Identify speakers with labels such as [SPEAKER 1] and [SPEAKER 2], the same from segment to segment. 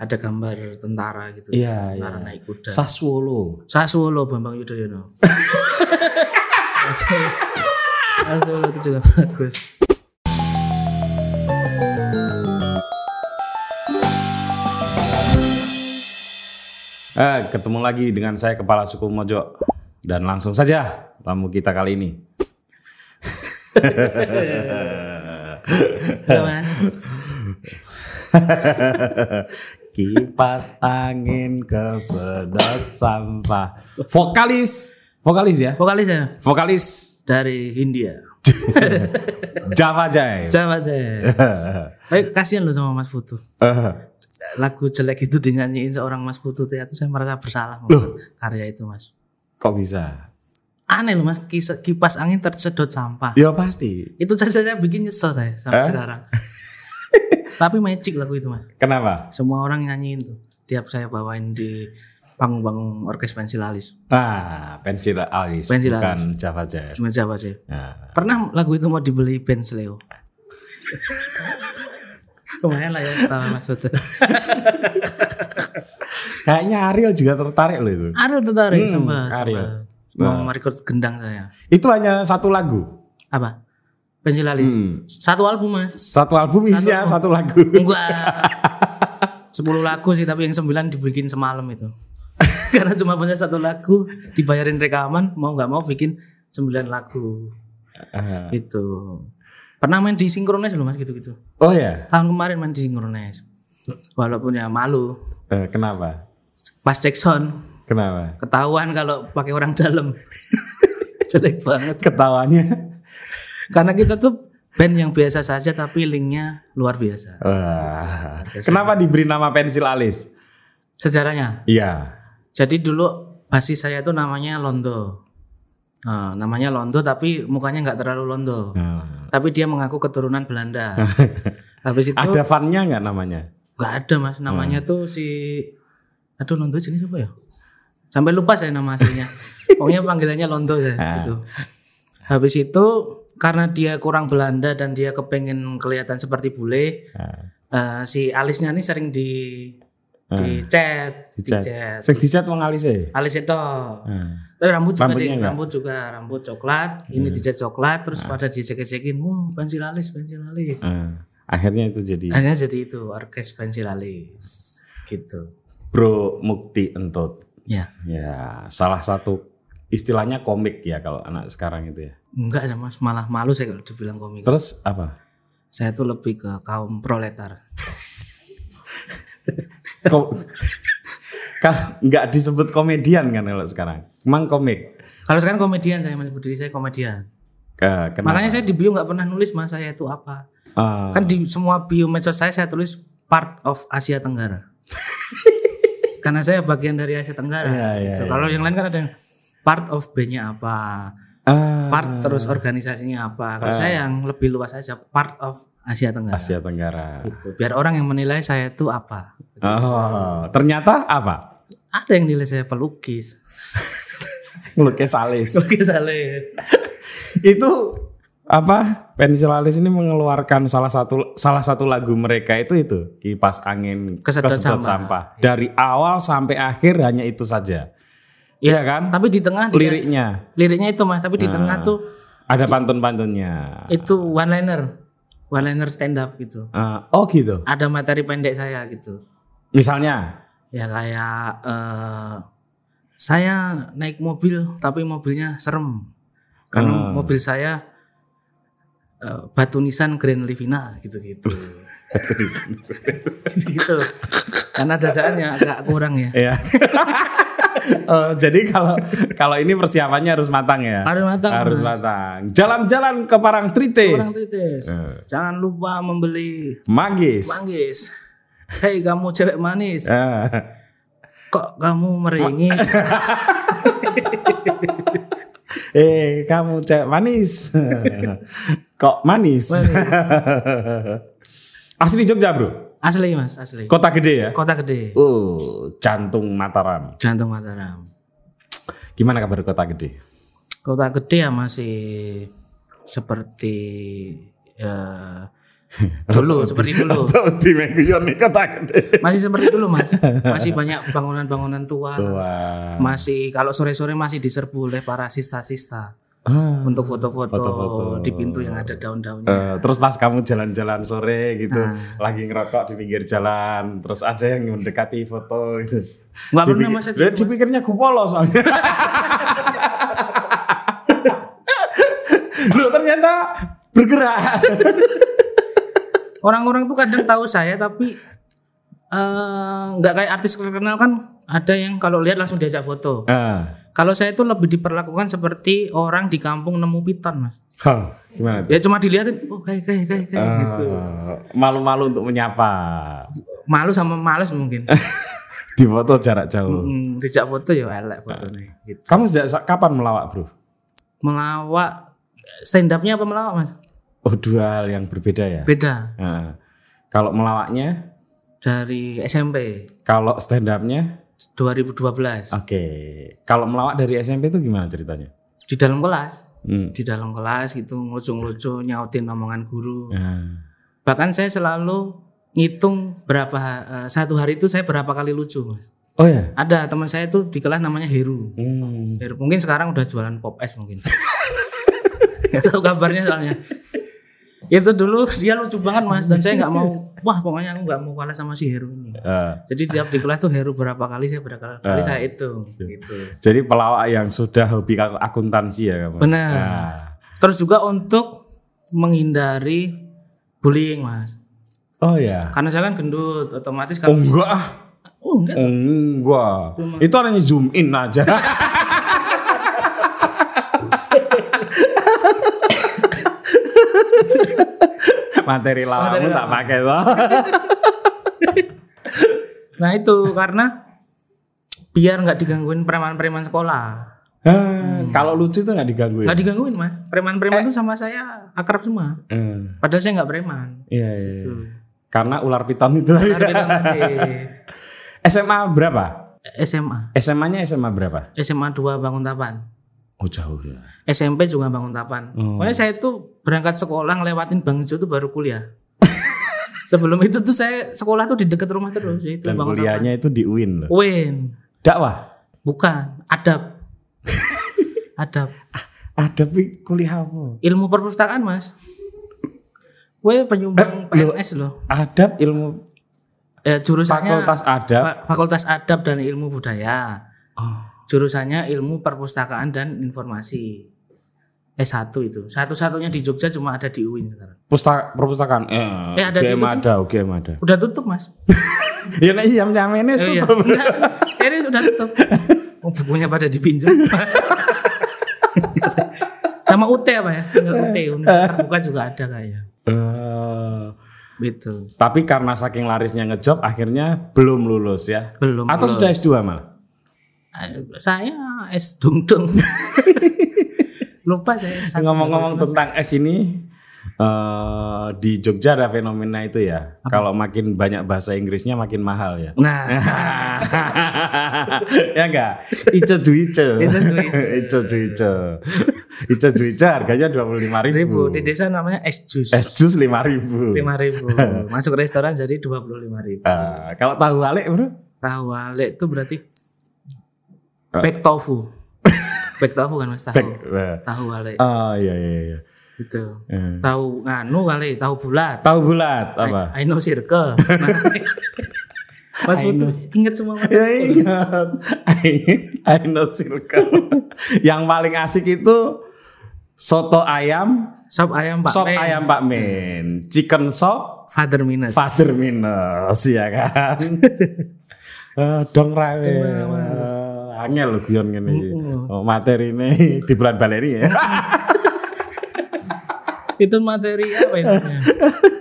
[SPEAKER 1] ada gambar tentara gitu.
[SPEAKER 2] Iya,
[SPEAKER 1] tentara
[SPEAKER 2] iya.
[SPEAKER 1] naik kuda.
[SPEAKER 2] Saswolo.
[SPEAKER 1] Sassuolo Bambang Yudhoyono. Sassuolo itu juga bagus.
[SPEAKER 2] Eh, ketemu lagi dengan saya Kepala Suku Mojo. Dan langsung saja tamu kita kali ini.
[SPEAKER 1] Halo Mas.
[SPEAKER 2] Kipas angin kesedot sampah. Vokalis, vokalis ya,
[SPEAKER 1] Vokalis ya
[SPEAKER 2] vokalis
[SPEAKER 1] dari Hindia.
[SPEAKER 2] Java Jai.
[SPEAKER 1] Sama saya. Baik, kasihan loh sama Mas Putu. Lagu jelek itu dinyanyiin seorang Mas Putu itu saya merasa bersalah sama karya itu Mas.
[SPEAKER 2] Kok bisa?
[SPEAKER 1] Aneh loh Mas, kipas angin tersedot sampah.
[SPEAKER 2] Ya pasti.
[SPEAKER 1] Itu saja saya bikin nyesel saya sampai
[SPEAKER 2] Eh?
[SPEAKER 1] sekarang. Tapi magic lagu itu Mas.
[SPEAKER 2] Kenapa?
[SPEAKER 1] Semua orang nyanyiin tuh. Tiap saya bawain di panggung-panggung orkes pensil alis.
[SPEAKER 2] Ah, pensil alis,
[SPEAKER 1] Pensil
[SPEAKER 2] bukan
[SPEAKER 1] alis.
[SPEAKER 2] Java Jai.
[SPEAKER 1] Cuma siapa sih?
[SPEAKER 2] Nah,
[SPEAKER 1] Pernah lagu itu mau dibeli band Sleo. Lumayan lah ya tahu Mas Putu.
[SPEAKER 2] kayaknya Ariel juga tertarik loh itu.
[SPEAKER 1] Ariel tertarik
[SPEAKER 2] Hmm,
[SPEAKER 1] sama,
[SPEAKER 2] Ariel.
[SPEAKER 1] sama mau merekrut gendang saya.
[SPEAKER 2] Itu hanya satu lagu.
[SPEAKER 1] Apa? Pensil alis.
[SPEAKER 2] Hmm.
[SPEAKER 1] Satu album Mas.
[SPEAKER 2] Satu album isinya satu lagu.
[SPEAKER 1] Enggak. 10 lagu sih tapi yang 9 dibikin semalam itu. Karena cuma punya satu lagu, dibayarin rekaman, mau nggak mau bikin 9 lagu.
[SPEAKER 2] Ah.
[SPEAKER 1] Itu. Pernah main di Synchronize loh Mas gitu-gitu.
[SPEAKER 2] Oh ya,
[SPEAKER 1] Tahun kemarin main di Synchronize. Walaupun ya malu.
[SPEAKER 2] Eh, kenapa?
[SPEAKER 1] Pas cek sound,
[SPEAKER 2] Kenapa?
[SPEAKER 1] ketahuan kalau pakai orang dalam. Jelek banget.
[SPEAKER 2] Ketawanya.
[SPEAKER 1] Karena kita tuh band yang biasa saja tapi linknya luar biasa.
[SPEAKER 2] Wah. Kenapa diberi nama pensil alis?
[SPEAKER 1] Sejarahnya.
[SPEAKER 2] Iya.
[SPEAKER 1] Jadi dulu basis saya itu namanya Londo. Nah, namanya Londo tapi mukanya nggak terlalu Londo.
[SPEAKER 2] Nah.
[SPEAKER 1] Tapi dia mengaku keturunan Belanda. Habis itu
[SPEAKER 2] Ada funnya nggak namanya?
[SPEAKER 1] nggak ada mas. Namanya tuh si aduh Londo jenis apa ya? Sampai lupa saya nama aslinya. Pokoknya panggilannya Londo saya gitu. Habis itu karena dia kurang Belanda dan dia kepengen kelihatan seperti bule,
[SPEAKER 2] Nah.
[SPEAKER 1] eh, si alisnya ini sering di di chat, di
[SPEAKER 2] Dicat. Sing dicat wong alis e.
[SPEAKER 1] Alis itu
[SPEAKER 2] Nah.
[SPEAKER 1] Eh, rambut juga
[SPEAKER 2] Rambutnya
[SPEAKER 1] deh, rambut juga rambut coklat ini dicat coklat terus pada dicek-cekin wah pensil alis pensil alis
[SPEAKER 2] Nah. Akhirnya itu jadi
[SPEAKER 1] akhirnya jadi itu orkes pensil alis gitu
[SPEAKER 2] Bro Mukti Entut.
[SPEAKER 1] ya
[SPEAKER 2] Ya, salah satu istilahnya komik ya kalau anak sekarang itu ya.
[SPEAKER 1] Enggak ya mas malah malu saya kalau dibilang komik
[SPEAKER 2] Terus apa?
[SPEAKER 1] saya tuh lebih ke kaum proletar
[SPEAKER 2] Kok kalau nggak disebut komedian kan kalau sekarang? Emang komik.
[SPEAKER 1] kalau sekarang komedian saya menyebut diri saya komedian
[SPEAKER 2] kenapa?
[SPEAKER 1] makanya saya di bio nggak pernah nulis mas saya itu apa
[SPEAKER 2] Ah,
[SPEAKER 1] kan di semua bio medsos saya saya tulis part of Asia Tenggara karena saya bagian dari Asia Tenggara
[SPEAKER 2] Iya, iya,
[SPEAKER 1] gitu. kalau yang lain kan ada yang part of B-nya apa
[SPEAKER 2] ah,
[SPEAKER 1] part terus organisasinya apa. Kalau saya yang lebih luas aja part of Asia Tenggara.
[SPEAKER 2] Asia Tenggara.
[SPEAKER 1] Gitu. Biar orang yang menilai saya itu apa.
[SPEAKER 2] Oh, ternyata apa?
[SPEAKER 1] Ada yang nilai saya pelukis.
[SPEAKER 2] Ngelukis alis.
[SPEAKER 1] Pelukis Ale.
[SPEAKER 2] itu apa? Pensil alis ini mengeluarkan salah satu salah satu lagu mereka itu itu kipas angin
[SPEAKER 1] Kesedot
[SPEAKER 2] kesedot
[SPEAKER 1] sampah.
[SPEAKER 2] sampah. Dari awal sampai akhir hanya itu saja. Iya kan?
[SPEAKER 1] Tapi di tengah dia-
[SPEAKER 2] Liriknya
[SPEAKER 1] liriknya itu Mas, tapi di tengah tuh
[SPEAKER 2] ada pantun-pantunnya.
[SPEAKER 1] itu one liner. One liner stand up gitu.
[SPEAKER 2] Ah, oh gitu.
[SPEAKER 1] Ada materi pendek saya gitu.
[SPEAKER 2] Misalnya
[SPEAKER 1] Ya kayak eh saya naik mobil tapi mobilnya serem. Karena
[SPEAKER 2] Hmm.
[SPEAKER 1] mobil saya eh, batu nisan Grand Livina gitu-gitu. gitu. Karena dadaannya agak kurang ya.
[SPEAKER 2] ya. Oh, jadi kalau kalau ini persiapannya harus matang ya.
[SPEAKER 1] Harus matang.
[SPEAKER 2] Harus
[SPEAKER 1] Mas.
[SPEAKER 2] matang. Jalan-jalan ke Parangtritis.
[SPEAKER 1] Kurang titis.
[SPEAKER 2] Eh.
[SPEAKER 1] Jangan lupa membeli
[SPEAKER 2] Manggis.
[SPEAKER 1] manggis. Hei kamu cewek manis,
[SPEAKER 2] Ah.
[SPEAKER 1] kok kamu meringis?
[SPEAKER 2] eh, kamu cewek manis. Kok manis? Asli Jogja, Bro.
[SPEAKER 1] Asli mas, asli.
[SPEAKER 2] Kota gede ya?
[SPEAKER 1] Kota gede,
[SPEAKER 2] Oh, jantung Mataram.
[SPEAKER 1] jantung Mataram.
[SPEAKER 2] Gimana kabar kota gede?
[SPEAKER 1] Kota gede ya masih seperti ya Dulu seperti dulu.
[SPEAKER 2] Atau di Meguyon nih kata
[SPEAKER 1] Masih seperti dulu mas. Masih banyak bangunan-bangunan tua.
[SPEAKER 2] Wah.
[SPEAKER 1] Masih kalau sore-sore masih diserbu oleh para sista-sista
[SPEAKER 2] Ah.
[SPEAKER 1] untuk foto-foto di pintu yang ada daun-daunnya.
[SPEAKER 2] Eh, terus pas kamu jalan-jalan sore gitu,
[SPEAKER 1] Ah.
[SPEAKER 2] lagi ngerokok di pinggir jalan, terus ada yang mendekati foto itu.
[SPEAKER 1] Nggak pernah mas itu.
[SPEAKER 2] Dia dipikirnya kupolo soalnya. Loh ternyata bergerak.
[SPEAKER 1] Orang-orang tuh kadang tahu saya tapi eh, nggak kayak artis terkenal kan ada yang kalau lihat langsung diajak foto.
[SPEAKER 2] Ah.
[SPEAKER 1] Kalau saya itu lebih diperlakukan seperti orang di kampung nemu piton mas.
[SPEAKER 2] Hah, gimana tuh?
[SPEAKER 1] Ya cuma dilihatin, oh kayak kayak kayak kayak gitu.
[SPEAKER 2] Ah, Malu-malu untuk menyapa.
[SPEAKER 1] Malu sama males mungkin.
[SPEAKER 2] Di foto jarak jauh.
[SPEAKER 1] Hmm, dijak foto ya elek fotonya. Gitu.
[SPEAKER 2] Kamu sejak kapan melawak, Bro?
[SPEAKER 1] Melawak stand up-nya apa melawak mas?
[SPEAKER 2] Oh, dua hal yang berbeda ya.
[SPEAKER 1] Beda
[SPEAKER 2] Ah. Kalau melawaknya,
[SPEAKER 1] dari SMP
[SPEAKER 2] kalau stand up-nya
[SPEAKER 1] 2012
[SPEAKER 2] Oke, kalau melawak dari SMP itu gimana ceritanya?
[SPEAKER 1] di dalam kelas.
[SPEAKER 2] Hmm.
[SPEAKER 1] Di dalam kelas gitu ngelucu-ngelucu nyautin omongan guru.
[SPEAKER 2] Nah,
[SPEAKER 1] Bahkan saya selalu ngitung berapa eh, satu hari itu saya berapa kali lucu mas.
[SPEAKER 2] Oh ya.
[SPEAKER 1] Ada teman saya itu di kelas namanya Heru.
[SPEAKER 2] Hmm.
[SPEAKER 1] Heru mungkin sekarang udah jualan pop es mungkin. Gak tahu kabarnya soalnya. Itu dulu dia lucu banget mas dan saya nggak mau. Wah pokoknya aku nggak mau kalah sama si Heru ini.
[SPEAKER 2] Eh,
[SPEAKER 1] Jadi tiap di kelas tuh Heru berapa kali saya berapa kali saya hitung gitu.
[SPEAKER 2] jadi pelawak yang sudah hobi ak- akuntansi ya kamu.
[SPEAKER 1] Benar.
[SPEAKER 2] Nah.
[SPEAKER 1] Terus juga untuk menghindari bullying mas.
[SPEAKER 2] Oh ya.
[SPEAKER 1] Karena saya kan gendut, otomatis
[SPEAKER 2] Oh
[SPEAKER 1] kalau
[SPEAKER 2] enggak ah.
[SPEAKER 1] oh enggak
[SPEAKER 2] Oh, enggak. Itu hanya zoom in aja. Materi lawakmu tak pakai toh.
[SPEAKER 1] Nah itu karena biar nggak digangguin preman-preman sekolah.
[SPEAKER 2] Ah, Kalau lucu itu nggak diganggu ya?
[SPEAKER 1] Nggak digangguin mas. Preman-preman itu sama saya akrab semua.
[SPEAKER 2] Eh,
[SPEAKER 1] Padahal saya nggak preman.
[SPEAKER 2] Iya, iya, iya.
[SPEAKER 1] Gitu.
[SPEAKER 2] Karena ular piton itu
[SPEAKER 1] benar, nanti.
[SPEAKER 2] SMA berapa?
[SPEAKER 1] SMA,
[SPEAKER 2] SMA-nya SMA berapa?
[SPEAKER 1] SMA 2 Banguntapan.
[SPEAKER 2] Oh jauh ya.
[SPEAKER 1] SMP juga Banguntapan.
[SPEAKER 2] Oh.
[SPEAKER 1] Pokoknya saya itu berangkat sekolah ngelewatin Bang Jo itu baru kuliah. Sebelum itu tuh saya sekolah tuh di dekat rumah terus itu
[SPEAKER 2] Dan
[SPEAKER 1] Banguntapan.
[SPEAKER 2] kuliahnya itu di UIN loh.
[SPEAKER 1] Win,
[SPEAKER 2] Dakwah.
[SPEAKER 1] bukan, adab. adab.
[SPEAKER 2] Ada pi kuliah apa?
[SPEAKER 1] Ilmu perpustakaan, Mas. Weh penyumbang PNS loh.
[SPEAKER 2] Adab ilmu
[SPEAKER 1] Eh, jurusannya
[SPEAKER 2] fakultas adab.
[SPEAKER 1] Fa- Fakultas Adab dan Ilmu Budaya.
[SPEAKER 2] Oh.
[SPEAKER 1] Jurusannya Ilmu Perpustakaan dan Informasi. S1 itu. Satu-satunya di Jogja cuma ada di UIN sekarang.
[SPEAKER 2] Pusta, perpustakaan. Eh,
[SPEAKER 1] Eh, ada di
[SPEAKER 2] UGM ada, UGM ada.
[SPEAKER 1] Udah tutup, Mas.
[SPEAKER 2] Ya nek jam jam ini
[SPEAKER 1] Oh, iya.
[SPEAKER 2] tutup.
[SPEAKER 1] Enggak, serius udah tutup. Oh, bukunya pada dipinjam. Sama UT apa ya? Tinggal UT, Universitas Terbuka juga ada kayaknya.
[SPEAKER 2] Eh,
[SPEAKER 1] Gitu.
[SPEAKER 2] tapi karena saking larisnya ngejob akhirnya belum lulus ya.
[SPEAKER 1] Belum.
[SPEAKER 2] Atau
[SPEAKER 1] belum.
[SPEAKER 2] sudah S2 malah.
[SPEAKER 1] Eh, Saya es dung dung. Lupa saya. S1.
[SPEAKER 2] Ngomong-ngomong tentang es ini eh di Jogja ada fenomena itu ya. Kalau makin banyak bahasa Inggrisnya makin mahal ya.
[SPEAKER 1] Nah,
[SPEAKER 2] ya enggak? Ico juice.
[SPEAKER 1] Ico juice.
[SPEAKER 2] Ico juice. Harganya 25.000 ribu.
[SPEAKER 1] ribu di desa namanya es jus.
[SPEAKER 2] Es jus 5.000
[SPEAKER 1] lima ribu. Masuk restoran jadi dua puluh lima ribu.
[SPEAKER 2] Eh, kalau tahu alik bro?
[SPEAKER 1] Tahu wale itu berarti
[SPEAKER 2] Eh.
[SPEAKER 1] bek tofu. bek tofu kan mas tahu.
[SPEAKER 2] Eh.
[SPEAKER 1] Tahu wale
[SPEAKER 2] Oh iya iya iya.
[SPEAKER 1] itu.
[SPEAKER 2] Eh.
[SPEAKER 1] Tahu nganu wale, tahu bulat.
[SPEAKER 2] Tahu bulat apa?
[SPEAKER 1] I, I know circle. Mas Putu ingat semua Mas?
[SPEAKER 2] Ya ingat. I, I know circle. Yang paling asik itu soto ayam,
[SPEAKER 1] Sop ayam Pak
[SPEAKER 2] sop
[SPEAKER 1] Men.
[SPEAKER 2] ayam Pak Men, chicken sop,
[SPEAKER 1] Father Minus.
[SPEAKER 2] father minus ya kan. Eh, dong rawe. Angel lho guyon ngene iki. Oh, materi ini di bulan baleri ya.
[SPEAKER 1] itu materi apa ini?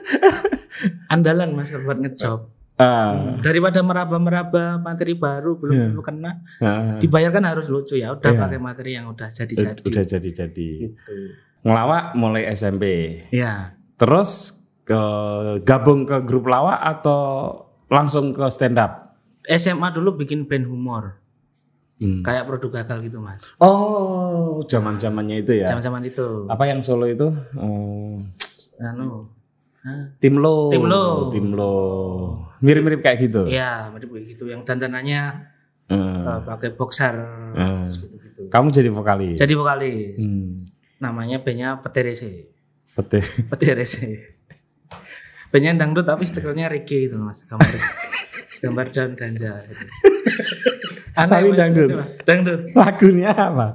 [SPEAKER 1] Andalan Mas buat ngejob.
[SPEAKER 2] Ah,
[SPEAKER 1] Daripada meraba-meraba materi baru belum
[SPEAKER 2] Iya.
[SPEAKER 1] tentu kena,
[SPEAKER 2] ah,
[SPEAKER 1] dibayarkan harus lucu ya. Udah
[SPEAKER 2] Iya.
[SPEAKER 1] pakai materi yang udah jadi-jadi.
[SPEAKER 2] udah jadi-jadi.
[SPEAKER 1] Gitu.
[SPEAKER 2] Ngelawak mulai SMP.
[SPEAKER 1] Ya,
[SPEAKER 2] Terus ke gabung ke grup lawak atau langsung ke stand up?
[SPEAKER 1] SMA dulu bikin band humor,
[SPEAKER 2] Hmm.
[SPEAKER 1] kayak produk gagal gitu mas.
[SPEAKER 2] Oh, zaman zamannya itu ya.
[SPEAKER 1] Zaman-zaman itu,
[SPEAKER 2] Apa yang solo itu? Oh,
[SPEAKER 1] anu, Hah?
[SPEAKER 2] Tim lo.
[SPEAKER 1] Tim Lo.
[SPEAKER 2] Tim lo. Mirip-mirip kayak gitu.
[SPEAKER 1] Iya, mirip kayak gitu. Yang dandanannya
[SPEAKER 2] eh,
[SPEAKER 1] pakai boxer terus gitu-gitu.
[SPEAKER 2] kamu jadi vokalis.
[SPEAKER 1] Jadi vokalis.
[SPEAKER 2] Hmm.
[SPEAKER 1] Namanya bandnya Peterese.
[SPEAKER 2] Betul.
[SPEAKER 1] Peterese. Bandnya dangdut tapi stikernya reggae itu mas. Gambar gambar daun ganja. Gitu.
[SPEAKER 2] Tapi
[SPEAKER 1] Mas.
[SPEAKER 2] dangdut?
[SPEAKER 1] Dangdut.
[SPEAKER 2] Lagunya apa?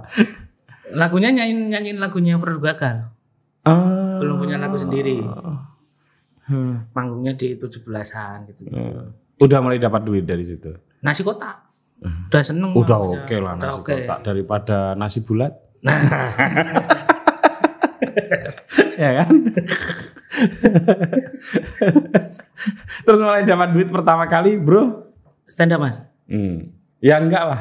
[SPEAKER 1] Lagunya nyanyiin nyanyiin lagunya Gagal.
[SPEAKER 2] Oh.
[SPEAKER 1] Belum punya lagu sendiri.
[SPEAKER 2] Hmm.
[SPEAKER 1] Manggungnya di 17-an gitu.
[SPEAKER 2] Eh, Udah mulai dapat duit dari situ.
[SPEAKER 1] Nasi kotak. Udah seneng.
[SPEAKER 2] Udah oke lah
[SPEAKER 1] Udah
[SPEAKER 2] nasi
[SPEAKER 1] oke.
[SPEAKER 2] kotak daripada nasi bulat.
[SPEAKER 1] Nah,
[SPEAKER 2] ya kan? Terus mulai dapat duit pertama kali, bro?
[SPEAKER 1] stand up mas.
[SPEAKER 2] Hmm. Ya enggak lah.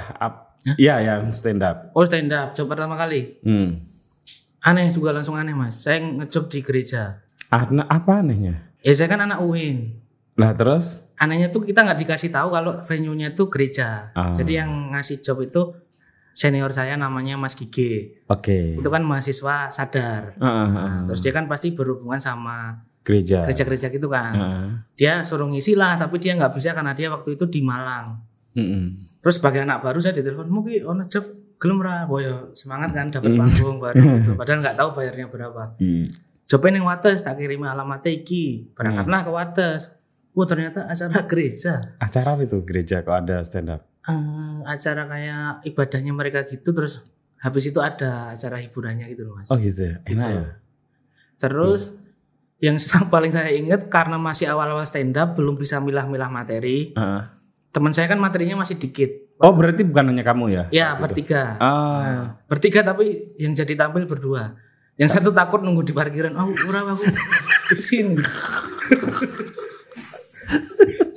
[SPEAKER 2] Iya yang stand up.
[SPEAKER 1] Oh stand up, job pertama kali.
[SPEAKER 2] Hmm.
[SPEAKER 1] Aneh juga langsung aneh mas. Saya ngejob di gereja.
[SPEAKER 2] Ana- apa anehnya?
[SPEAKER 1] Ya saya kan anak UIN.
[SPEAKER 2] Lah terus?
[SPEAKER 1] Anehnya tuh kita nggak dikasih tahu kalau venue-nya tuh gereja.
[SPEAKER 2] Ah.
[SPEAKER 1] Jadi yang ngasih job itu senior saya namanya Mas Gige.
[SPEAKER 2] Oke.
[SPEAKER 1] Itu kan mahasiswa sadar.
[SPEAKER 2] Ah, ah.
[SPEAKER 1] Nah, terus dia kan pasti berhubungan sama
[SPEAKER 2] Gereja.
[SPEAKER 1] gereja-gereja gitu kan.
[SPEAKER 2] Ah.
[SPEAKER 1] Dia suruh ngisi lah, tapi dia nggak bisa karena dia waktu itu di Malang.
[SPEAKER 2] Mm-mm.
[SPEAKER 1] Terus sebagai anak baru saya ditelepon, mungkin ono job gelem ra, boyo semangat kan dapat panggung baru gitu. Padahal nggak tahu bayarnya berapa.
[SPEAKER 2] Hmm.
[SPEAKER 1] Jobnya ning Wates tak kirimi alamatnya iki. Berangkatlah ke Wates. Wah ternyata acara gereja.
[SPEAKER 2] Acara apa itu gereja kok ada stand up?
[SPEAKER 1] Eh, acara kayak ibadahnya mereka gitu terus habis itu ada acara hiburannya gitu loh mas.
[SPEAKER 2] Oh gitu ya. Enak ya.
[SPEAKER 1] Terus yang paling saya ingat karena masih awal-awal stand up belum bisa milah-milah materi.
[SPEAKER 2] Ah.
[SPEAKER 1] Teman saya kan materinya masih dikit.
[SPEAKER 2] Oh berarti bukan hanya kamu ya?
[SPEAKER 1] Ya bertiga.
[SPEAKER 2] Ah.
[SPEAKER 1] Nah, bertiga tapi yang jadi tampil berdua. Yang satu takut nunggu di parkiran. Oh, ora aku ke sini.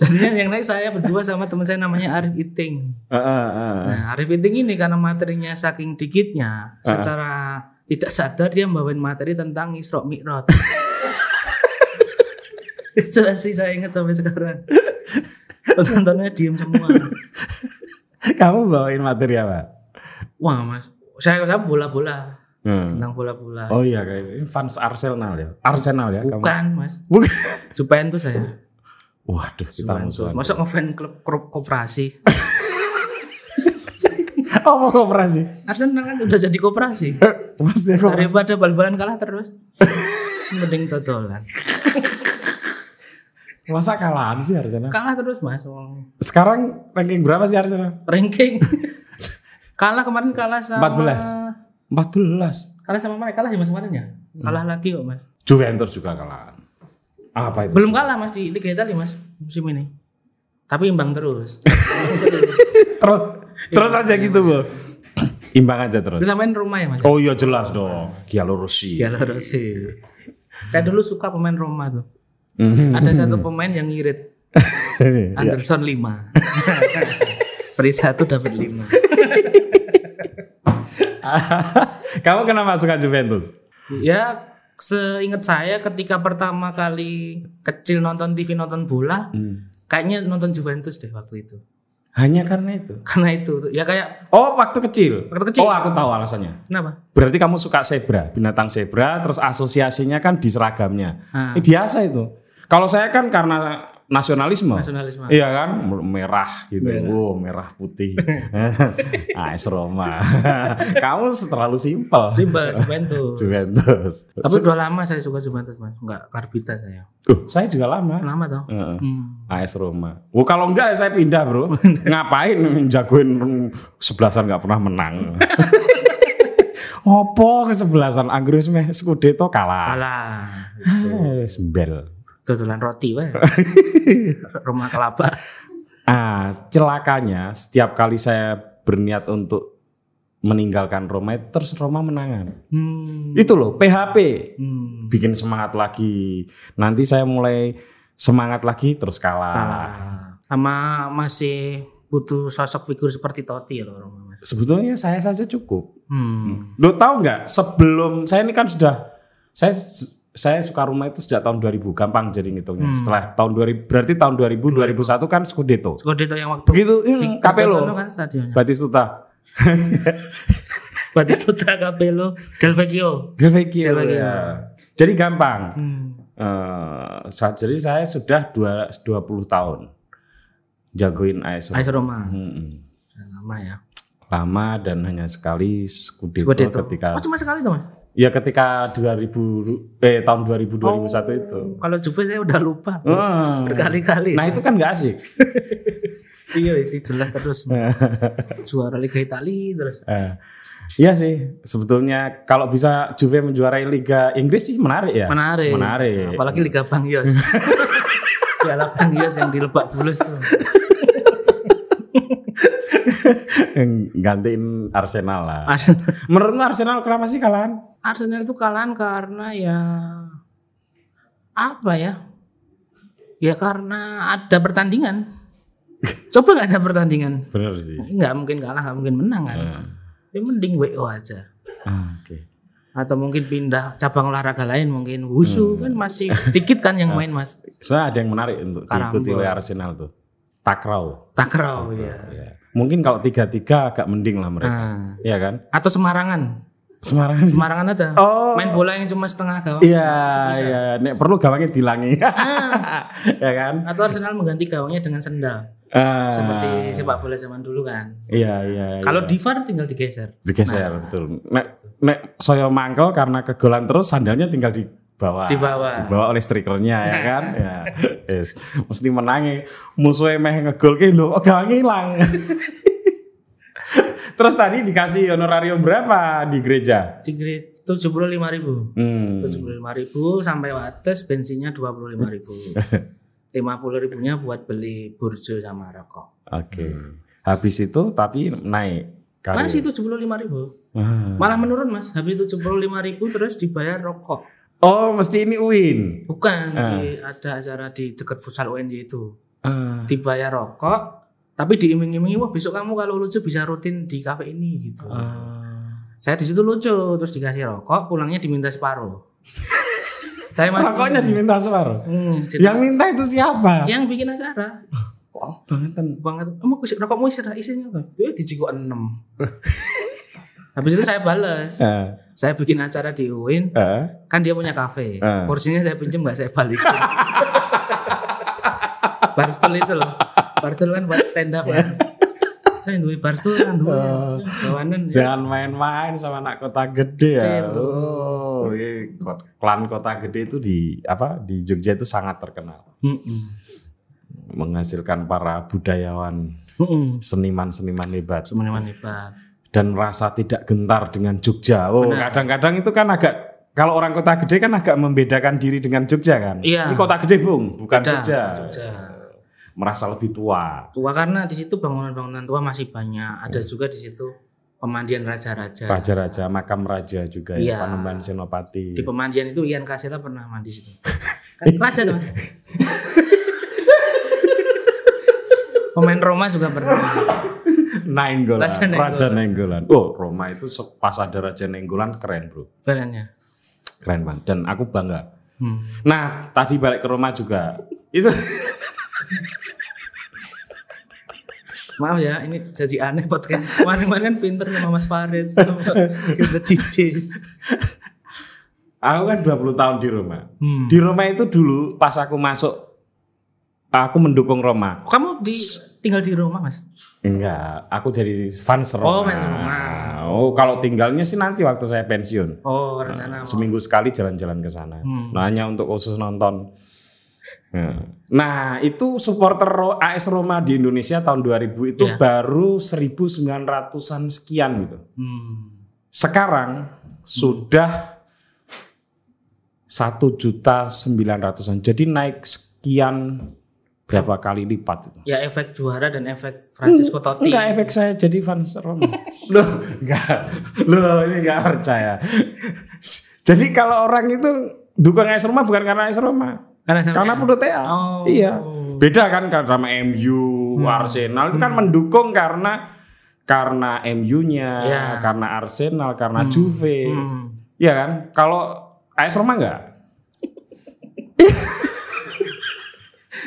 [SPEAKER 1] Jadinya yang naik saya berdua sama teman saya namanya Arif Iting.
[SPEAKER 2] Ah, ah, ah.
[SPEAKER 1] Nah, Arif Iting ini karena materinya saking dikitnya, secara tidak sadar dia membawain materi tentang Isra Mi'raj. Itu sih saya ingat sampai sekarang. Penontonnya diem semua.
[SPEAKER 2] Kamu bawain materi apa?
[SPEAKER 1] Wah mas, saya saya bola-bola
[SPEAKER 2] Hmm.
[SPEAKER 1] tentang bola-bola.
[SPEAKER 2] Oh iya kayak ini fans Arsenal ya. Arsenal ya kamu.
[SPEAKER 1] Bukan mas,
[SPEAKER 2] Bukan.
[SPEAKER 1] Juventus saya.
[SPEAKER 2] Waduh, kita
[SPEAKER 1] Juventus. Masuk ngefan klub klub koperasi.
[SPEAKER 2] Oh, mau koperasi.
[SPEAKER 1] Arsenal kan udah jadi koperasi.
[SPEAKER 2] Maksudnya kok
[SPEAKER 1] Daripada bal-balan kalah terus. Mending totolan.
[SPEAKER 2] Masa kalahan sih Arsenal?
[SPEAKER 1] Kalah terus mas. Wong.
[SPEAKER 2] Sekarang ranking berapa sih Arsenal?
[SPEAKER 1] Ranking. kalah kemarin kalah sama
[SPEAKER 2] 14. 14.
[SPEAKER 1] Kalah sama mana? Kalah ya mas kemarin ya? Kalah lagi kok mas.
[SPEAKER 2] Juventus juga kalahan. Apa itu?
[SPEAKER 1] Belum kalah mas di Liga Italia mas musim ini. Tapi imbang terus.
[SPEAKER 2] terus terus aja gitu, Bu. Imbang aja terus.
[SPEAKER 1] Terus samain rumah ya mas.
[SPEAKER 2] Oh iya jelas dong. Giallo Rossi.
[SPEAKER 1] Giallo Rossi. Saya dulu suka pemain Roma tuh.
[SPEAKER 2] Mhm.
[SPEAKER 1] Ada satu pemain yang ngirit. Anderson 5. Free satu dapat 5.
[SPEAKER 2] Kamu kenapa suka Juventus?
[SPEAKER 1] Ya seingat saya ketika pertama kali kecil nonton TV nonton bola, kayaknya nonton Juventus deh waktu itu.
[SPEAKER 2] Hanya karena itu.
[SPEAKER 1] Karena itu ya kayak
[SPEAKER 2] Oh, waktu kecil.
[SPEAKER 1] Waktu kecil.
[SPEAKER 2] Oh, aku tahu alasannya.
[SPEAKER 1] kenapa?
[SPEAKER 2] Berarti kamu suka zebra, binatang zebra, terus asosiasinya kan di seragamnya.
[SPEAKER 1] Ah.
[SPEAKER 2] Eh, biasa itu. Kalau saya kan karena nasionalisme.
[SPEAKER 1] Nasionalisme.
[SPEAKER 2] Iya kan, merah gitu. Oh, merah putih. AS Roma. kamu terlalu simpel.
[SPEAKER 1] Simpel Juventus.
[SPEAKER 2] Juventus.
[SPEAKER 1] Tapi udah lama saya suka Juventus mas, nggak Karbita saya.
[SPEAKER 2] Uh, saya juga lama.
[SPEAKER 1] Lama toh.
[SPEAKER 2] Heeh.
[SPEAKER 1] Hmm.
[SPEAKER 2] AS Roma. Oh, kalau enggak saya pindah, Bro. Ngapain jagoin sebelasan nggak pernah menang. Opo kesebelasan Anggris meh Scudetto kalah.
[SPEAKER 1] Alah,
[SPEAKER 2] Eh, Sembel.
[SPEAKER 1] Tutulan roti weh. Rumah kelapa.
[SPEAKER 2] Ah, celakanya setiap kali saya berniat untuk meninggalkan Roma terus Roma menangan.
[SPEAKER 1] Hmm.
[SPEAKER 2] Itu loh PHP.
[SPEAKER 1] Hmm.
[SPEAKER 2] Bikin semangat lagi. Nanti saya mulai semangat lagi terus kalah.
[SPEAKER 1] Kalah. Sama masih butuh sosok figur seperti Totti loh Roma mas.
[SPEAKER 2] Sebetulnya saya saja cukup.
[SPEAKER 1] Hmm.
[SPEAKER 2] Lo tahu nggak sebelum saya ini kan sudah saya saya suka rumah itu sejak tahun 2000 gampang jadi ngitungnya. Setelah tahun 2000 berarti tahun 2000 2001 kan Scudetto.
[SPEAKER 1] Scudetto yang waktu
[SPEAKER 2] Begitu ini Capello.
[SPEAKER 1] Kan stadionnya.
[SPEAKER 2] Batistuta.
[SPEAKER 1] Batistuta Capello Del Vecchio.
[SPEAKER 2] Del Vecchio.
[SPEAKER 1] Del Vecchio.
[SPEAKER 2] ya. Jadi gampang.
[SPEAKER 1] Hmm.
[SPEAKER 2] Sa- jadi saya sudah dua 20 tahun jagoin AS Roma.
[SPEAKER 1] AS Roma.
[SPEAKER 2] Mm-mm.
[SPEAKER 1] Lama ya.
[SPEAKER 2] Lama dan hanya sekali Scudetto,
[SPEAKER 1] Scudetto.
[SPEAKER 2] ketika
[SPEAKER 1] Oh cuma sekali tuh mas?
[SPEAKER 2] Ya ketika 2000 eh tahun 2000 2001 itu.
[SPEAKER 1] Kalau Juve saya udah lupa.
[SPEAKER 2] Ah.
[SPEAKER 1] Berkali-kali.
[SPEAKER 2] Nah itu kan nggak asik.
[SPEAKER 1] iya sih jelas terus. Juara Liga Italia terus.
[SPEAKER 2] Eh, Iya sih, sebetulnya kalau bisa Juve menjuarai Liga Inggris sih menarik ya.
[SPEAKER 1] Menarik.
[SPEAKER 2] Menarik.
[SPEAKER 1] Apalagi Liga Bang Yos. Piala Bang Yos yang di Lebak Bulus tuh.
[SPEAKER 2] Gantiin Arsenal lah. Menurutmu Arsenal kenapa sih kalahan?
[SPEAKER 1] Arsenal itu kalahan karena ya apa ya? Ya karena ada pertandingan. Coba nggak ada pertandingan,
[SPEAKER 2] Bener sih.
[SPEAKER 1] nggak mungkin kalah, nggak mungkin menang kan? Ya mending WO aja.
[SPEAKER 2] Ah, Oke.
[SPEAKER 1] Atau mungkin pindah cabang olahraga lain, mungkin wusu kan masih sedikit kan yang main mas.
[SPEAKER 2] Soalnya ada yang menarik untuk diikuti
[SPEAKER 1] Karambol.
[SPEAKER 2] oleh Arsenal tuh. Takraw.
[SPEAKER 1] Takraw ya.
[SPEAKER 2] Ya. Mungkin kalau tiga-tiga agak mending lah mereka.
[SPEAKER 1] Nah,
[SPEAKER 2] Iya kan?
[SPEAKER 1] atau Semarangan.
[SPEAKER 2] Semarang.
[SPEAKER 1] Semarangan ada.
[SPEAKER 2] Oh.
[SPEAKER 1] Main bola yang cuma setengah gawang.
[SPEAKER 2] Iya, iya. Nek perlu gawangnya dilangi. ya kan?
[SPEAKER 1] Atau Arsenal mengganti gawangnya dengan sendal.
[SPEAKER 2] Ah,
[SPEAKER 1] Seperti sepak bola zaman dulu kan.
[SPEAKER 2] Iya, iya.
[SPEAKER 1] Kalau
[SPEAKER 2] iya.
[SPEAKER 1] di VAR tinggal digeser.
[SPEAKER 2] digeser betul. Nek nek saya mangkel karena kegolan terus sandalnya tinggal di bawah.
[SPEAKER 1] Di bawah.
[SPEAKER 2] Dibawa oleh strikernya ya kan. ya. Yes. Mesti menangi. Musuhnya meh ngegol ki lho, oh gawang hilang. terus tadi dikasih honorarium berapa di gereja?
[SPEAKER 1] Di tujuh puluh lima ribu.
[SPEAKER 2] Hmm.
[SPEAKER 1] Tujuh puluh lima ribu sampai wates bensinnya dua puluh lima ribu. Lima puluh ribunya buat beli burjo sama rokok.
[SPEAKER 2] Oke. Habis itu tapi naik. Kali.
[SPEAKER 1] Masih tujuh puluh lima ribu.
[SPEAKER 2] Ah.
[SPEAKER 1] Malah menurun mas. Habis tujuh puluh lima ribu terus dibayar rokok.
[SPEAKER 2] Oh, mesti ini Win.
[SPEAKER 1] Bukan di, ada acara di dekat futsal UNJ itu.
[SPEAKER 2] Ah.
[SPEAKER 1] Dibayar rokok. Tapi diiming-imingi wah besok kamu kalau lucu bisa rutin di kafe ini gitu.
[SPEAKER 2] Ah.
[SPEAKER 1] Saya di situ lucu terus dikasih rokok, pulangnya diminta separuh. Saya
[SPEAKER 2] Rokoknya diminta separuh.
[SPEAKER 1] Hmm, jadi-
[SPEAKER 2] Yang minta itu siapa?
[SPEAKER 1] yang bikin acara.
[SPEAKER 2] Oh, bangetan.
[SPEAKER 1] Banget. Kamu isi rokokmu isi isinya apa? Dia dijiko 6. Habis itu saya balas.
[SPEAKER 2] Eh,
[SPEAKER 1] Saya bikin acara di UIN,
[SPEAKER 2] eh.
[SPEAKER 1] kan dia punya kafe.
[SPEAKER 2] Eh.
[SPEAKER 1] Porsinya saya pinjam nggak saya balikin. Barstool itu loh. Barstool kan buat stand up kan. Saya duwe Barstool kan duwe. Bawanan.
[SPEAKER 2] Jangan main-main sama anak kota gede ya. Oh. Kot- klan kota gede itu di apa di Jogja itu sangat terkenal,
[SPEAKER 1] Mm-mm.
[SPEAKER 2] menghasilkan para budayawan, seniman-seniman hebat
[SPEAKER 1] Semuanya hebat.
[SPEAKER 2] Dan rasa tidak gentar dengan Jogja. Oh, kadang-kadang itu kan agak kalau orang kota gede kan agak membedakan diri dengan Jogja kan.
[SPEAKER 1] Iya.
[SPEAKER 2] Ini kota gede, Bung, bukan
[SPEAKER 1] Beda,
[SPEAKER 2] Jogja.
[SPEAKER 1] Jogja.
[SPEAKER 2] Merasa lebih tua.
[SPEAKER 1] Tua karena di situ bangunan-bangunan tua masih banyak. Ada juga di situ pemandian raja-raja.
[SPEAKER 2] Raja-raja, makam raja juga
[SPEAKER 1] Iya.
[SPEAKER 2] ya, Panembahan Senopati.
[SPEAKER 1] Di pemandian itu Ian Kasela pernah mandi situ. Kan raja tuh. Mas. Pemain Roma juga pernah.
[SPEAKER 2] Nainggolan,
[SPEAKER 1] Raja Nainggolan.
[SPEAKER 2] Raja Nainggolan. Oh, Roma itu pas ada Raja Nainggolan keren, Bro.
[SPEAKER 1] Badannya.
[SPEAKER 2] Keren banget dan aku bangga.
[SPEAKER 1] Hmm.
[SPEAKER 2] Nah, tadi balik ke Roma juga. Itu
[SPEAKER 1] Maaf ya, ini jadi aneh podcast. Kemarin-kemarin kan pinter sama Mas Farid kita DJ.
[SPEAKER 2] aku kan 20 tahun di Roma.
[SPEAKER 1] Hmm.
[SPEAKER 2] Di Roma itu dulu pas aku masuk aku mendukung Roma.
[SPEAKER 1] Kamu di tinggal di rumah, Mas?
[SPEAKER 2] Enggak, aku jadi fans Roma.
[SPEAKER 1] Oh, fans Roma.
[SPEAKER 2] Oh, kalau tinggalnya sih nanti waktu saya pensiun.
[SPEAKER 1] Oh, rencana mau.
[SPEAKER 2] Seminggu sekali jalan-jalan ke sana.
[SPEAKER 1] Hmm.
[SPEAKER 2] Nah, hanya untuk khusus nonton. Nah, Nah, itu supporter AS Roma di Indonesia tahun 2000 itu
[SPEAKER 1] Iya.
[SPEAKER 2] baru 1900-an sekian gitu.
[SPEAKER 1] Hmm.
[SPEAKER 2] Sekarang sudah satu juta sembilan ratusan. Jadi naik sekian berapa kali lipat itu.
[SPEAKER 1] Ya efek juara dan efek Francisco Totti.
[SPEAKER 2] Enggak efek saya jadi fans Roma. Loh, enggak. Loh, ini enggak percaya. jadi kalau orang itu dukung AS Roma bukan karena AS Roma.
[SPEAKER 1] Karena
[SPEAKER 2] Karena Protea.
[SPEAKER 1] Oh.
[SPEAKER 2] Iya. Beda kan karena sama MU, Arsenal itu kan mendukung karena karena MU-nya,
[SPEAKER 1] Iya.
[SPEAKER 2] karena Arsenal, karena Juve.
[SPEAKER 1] Hmm.
[SPEAKER 2] Iya kan? Kalau AS Roma enggak?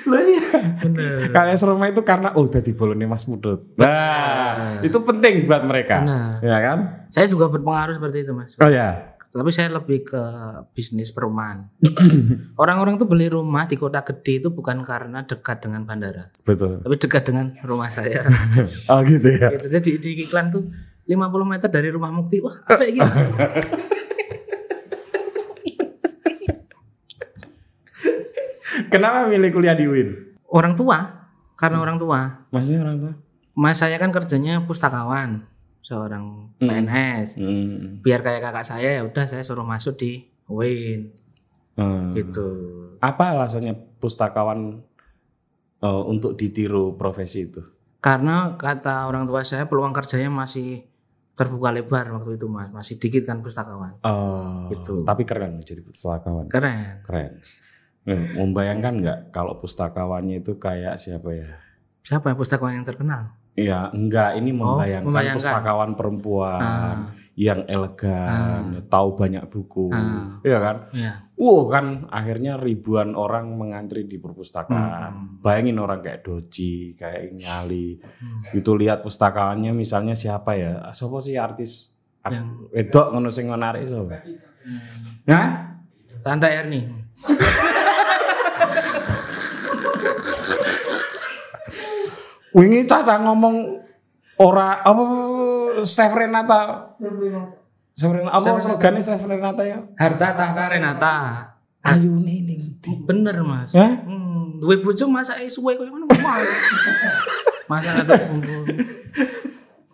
[SPEAKER 2] Loh iya.
[SPEAKER 1] Bener.
[SPEAKER 2] Kalau AS Roma itu karena oh tadi bolonnya Mas Mudut. Nah, itu penting buat mereka.
[SPEAKER 1] Benar.
[SPEAKER 2] Ya kan?
[SPEAKER 1] Saya juga berpengaruh seperti itu, Mas.
[SPEAKER 2] Oh ya.
[SPEAKER 1] Tapi saya lebih ke bisnis perumahan. Orang-orang tuh beli rumah di kota gede itu bukan karena dekat dengan bandara,
[SPEAKER 2] Betul.
[SPEAKER 1] tapi dekat dengan rumah saya.
[SPEAKER 2] Oh gitu ya.
[SPEAKER 1] gitu. Jadi di iklan tuh 50 meter dari rumah Mukti. Wah, apa ya gitu?
[SPEAKER 2] Kenapa milih kuliah di UIN?
[SPEAKER 1] Orang tua, karena orang tua.
[SPEAKER 2] Maksudnya orang tua?
[SPEAKER 1] Mas saya kan kerjanya pustakawan, seorang PNS.
[SPEAKER 2] Hmm.
[SPEAKER 1] Biar kayak kakak saya ya udah saya suruh masuk di UIN
[SPEAKER 2] Hmm.
[SPEAKER 1] gitu.
[SPEAKER 2] Apa alasannya pustakawan eh, untuk ditiru profesi itu?
[SPEAKER 1] Karena kata orang tua saya peluang kerjanya masih terbuka lebar waktu itu Mas, masih dikit kan pustakawan.
[SPEAKER 2] Oh,
[SPEAKER 1] Gitu.
[SPEAKER 2] Tapi keren jadi pustakawan.
[SPEAKER 1] Keren.
[SPEAKER 2] Keren. Hmm, membayangkan nggak kalau pustakawannya itu kayak siapa ya?
[SPEAKER 1] Siapa ya pustakawan yang terkenal?
[SPEAKER 2] Iya, enggak. Ini membayangkan,
[SPEAKER 1] membayangkan.
[SPEAKER 2] pustakawan perempuan
[SPEAKER 1] Ah.
[SPEAKER 2] yang elegan, tahu banyak buku,
[SPEAKER 1] Ah.
[SPEAKER 2] iya kan?
[SPEAKER 1] Iya.
[SPEAKER 2] Wow kan akhirnya ribuan orang mengantri di perpustakaan. Bayangin orang kayak Doji, kayak Nyali, itu lihat pustakaannya misalnya siapa ya? Siapa sih artis? Art-
[SPEAKER 1] Yang-
[SPEAKER 2] Wedok ngono sing menarik sapa? Hah?
[SPEAKER 1] Tante Erni.
[SPEAKER 2] Wingi caca ngomong ora apa Chef Renata. Chef Renata apa slogane Chef Renata ya?
[SPEAKER 1] Harta tahta Renata.
[SPEAKER 2] Ayu ning
[SPEAKER 1] Bener Mas.
[SPEAKER 2] Hah?
[SPEAKER 1] Hmm, duwe bojo masak suwe koyo ngono. Masak bumbu.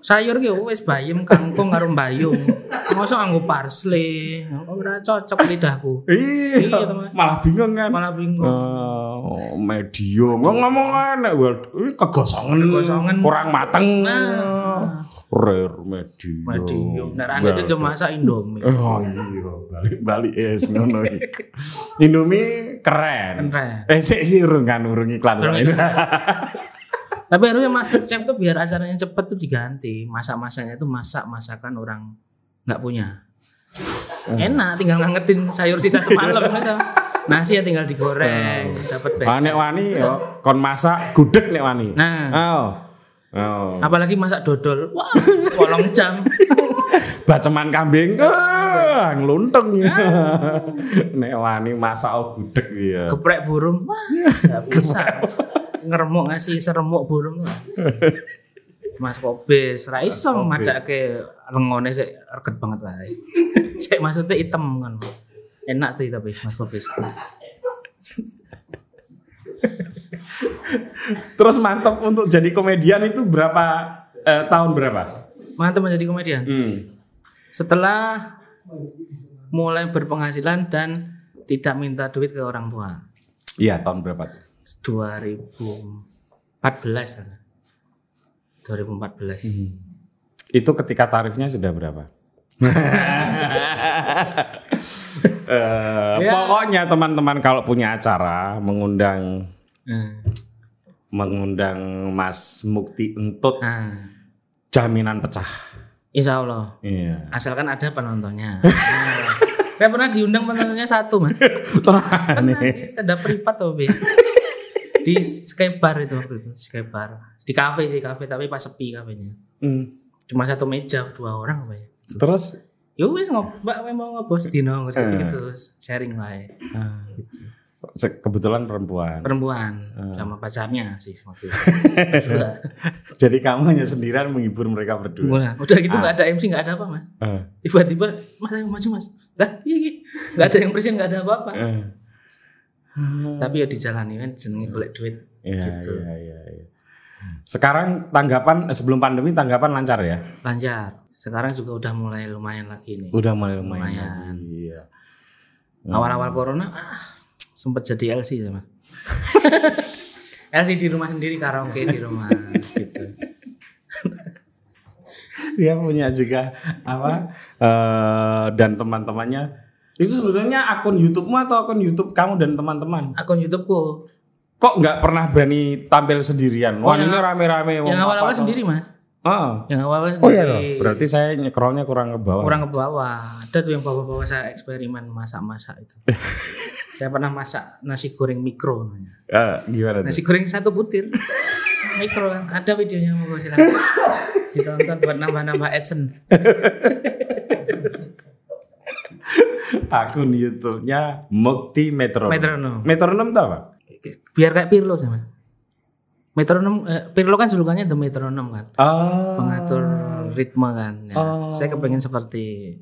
[SPEAKER 1] Sayur ki wis bayem kangkung karo mbayung. Mosok nganggo parsley. Ora cocok lidahku.
[SPEAKER 2] Iya,
[SPEAKER 1] Iya,
[SPEAKER 2] malah bingung kan.
[SPEAKER 1] Malah bingung.
[SPEAKER 2] Oh, medium. Ngomong ngomong enak, well, kegosongan,
[SPEAKER 1] Kegosongan.
[SPEAKER 2] kurang mateng.
[SPEAKER 1] Nah.
[SPEAKER 2] Rare medium.
[SPEAKER 1] Medium. Nek ane itu cuma masak Indomie.
[SPEAKER 2] Oh iya, balik balik es ngono iki. Indomie keren.
[SPEAKER 1] Keren.
[SPEAKER 2] Eh sik urung kan urung iklan.
[SPEAKER 1] Tapi harusnya Master Chef tuh biar acaranya cepet tuh diganti. Masak-masaknya tuh masak masakan orang nggak punya. Enak, tinggal ngangetin sayur sisa semalam gitu. Nasi ya tinggal digoreng, dapat
[SPEAKER 2] Ah,
[SPEAKER 1] baik.
[SPEAKER 2] nek wani yo kon masak gudeg nek wani.
[SPEAKER 1] Nah,
[SPEAKER 2] Oh. Oh.
[SPEAKER 1] apalagi masak dodol. Wah, kolong jam.
[SPEAKER 2] Baceman kambing. Ah, ngluntung ya. nek wani masak oh gudeg ya.
[SPEAKER 1] Geprek burung. Wah, nggak bisa. Ngeremuk ngasih seremuk burung. Mas Kobes, ra iso madake lengone sik reget banget kae. Sik maksudnya item kan. Enak sih tapi Mas Kobes.
[SPEAKER 2] Terus mantap untuk jadi komedian itu berapa eh, tahun berapa?
[SPEAKER 1] Mantap menjadi komedian.
[SPEAKER 2] Hmm.
[SPEAKER 1] Setelah mulai berpenghasilan dan tidak minta duit ke orang tua.
[SPEAKER 2] Iya, tahun berapa tuh?
[SPEAKER 1] 2014 kan. 2014.
[SPEAKER 2] Hmm. Itu ketika tarifnya sudah berapa? Eh,
[SPEAKER 1] Ya.
[SPEAKER 2] Pokoknya teman-teman kalau punya acara mengundang
[SPEAKER 1] Nah,
[SPEAKER 2] mengundang Mas Mukti Entut
[SPEAKER 1] nah,
[SPEAKER 2] jaminan pecah.
[SPEAKER 1] insya Allah.
[SPEAKER 2] Iya.
[SPEAKER 1] Asalkan ada penontonnya. Nah, saya pernah diundang penontonnya satu mas. Pernah stand up privat tuh Bi. Di Sky Bar itu waktu itu Sky Bar. Di kafe sih kafe tapi pas sepi kafenya.
[SPEAKER 2] Hmm.
[SPEAKER 1] Cuma satu meja dua orang apa ya.
[SPEAKER 2] Terus
[SPEAKER 1] Yo wis ngob, mbak memang ngobos dino gitu gitu sharing wae. Gitu.
[SPEAKER 2] se- kebetulan perempuan.
[SPEAKER 1] Perempuan sama pacarnya sih waktu itu.
[SPEAKER 2] Jadi kamu hanya sendirian menghibur mereka berdua.
[SPEAKER 1] Wah, udah gitu nggak ada MC nggak ada apa mas.
[SPEAKER 2] Eh,
[SPEAKER 1] Tiba-tiba mas ayo maju mas. Lah iya iya. Nggak ada yang present nggak ada apa-apa. Tapi ya dijalani kan jenenge golek duit.
[SPEAKER 2] Iya, iya, iya, iya. Sekarang tanggapan eh, sebelum pandemi tanggapan lancar ya?
[SPEAKER 1] Lancar. Sekarang juga udah mulai lumayan lagi nih.
[SPEAKER 2] Udah mulai lumayan.
[SPEAKER 1] Lumayan.
[SPEAKER 2] Iya.
[SPEAKER 1] Awal-awal corona ah, sempet jadi LC ya mas. LC di rumah sendiri karaoke di rumah gitu.
[SPEAKER 2] Dia punya juga apa? eh, dan teman-temannya itu sebetulnya akun YouTube-mu atau akun YouTube kamu dan teman-teman?
[SPEAKER 1] Akun YouTubeku
[SPEAKER 2] Kok nggak pernah berani tampil sendirian? Wah, ini rame-rame.
[SPEAKER 1] yang awal-awal sendiri mas.
[SPEAKER 2] Oh.
[SPEAKER 1] Yang awal-awal
[SPEAKER 2] Oh
[SPEAKER 1] sendiri.
[SPEAKER 2] iya loh. Berarti saya nyekrolnya kurang ke bawah.
[SPEAKER 1] kurang ke bawah. Ada tuh yang bawa-bawa saya eksperimen masak-masak itu. saya pernah masak nasi goreng mikro namanya.
[SPEAKER 2] Eh, gimana tuh?
[SPEAKER 1] Nasi goreng satu butir. mikro kan. Ada videonya mau silakan. Ditonton buat nambah-nambah adsense.
[SPEAKER 2] Akun YouTube-nya Mukti Metronom.
[SPEAKER 1] Metronom.
[SPEAKER 2] Metronom itu apa?
[SPEAKER 1] Biar kayak Pirlo sama. Metronom eh, Pirlo kan julukannya The Metronom kan.
[SPEAKER 2] Oh.
[SPEAKER 1] Pengatur ritme kan. Ya, Saya kepengen seperti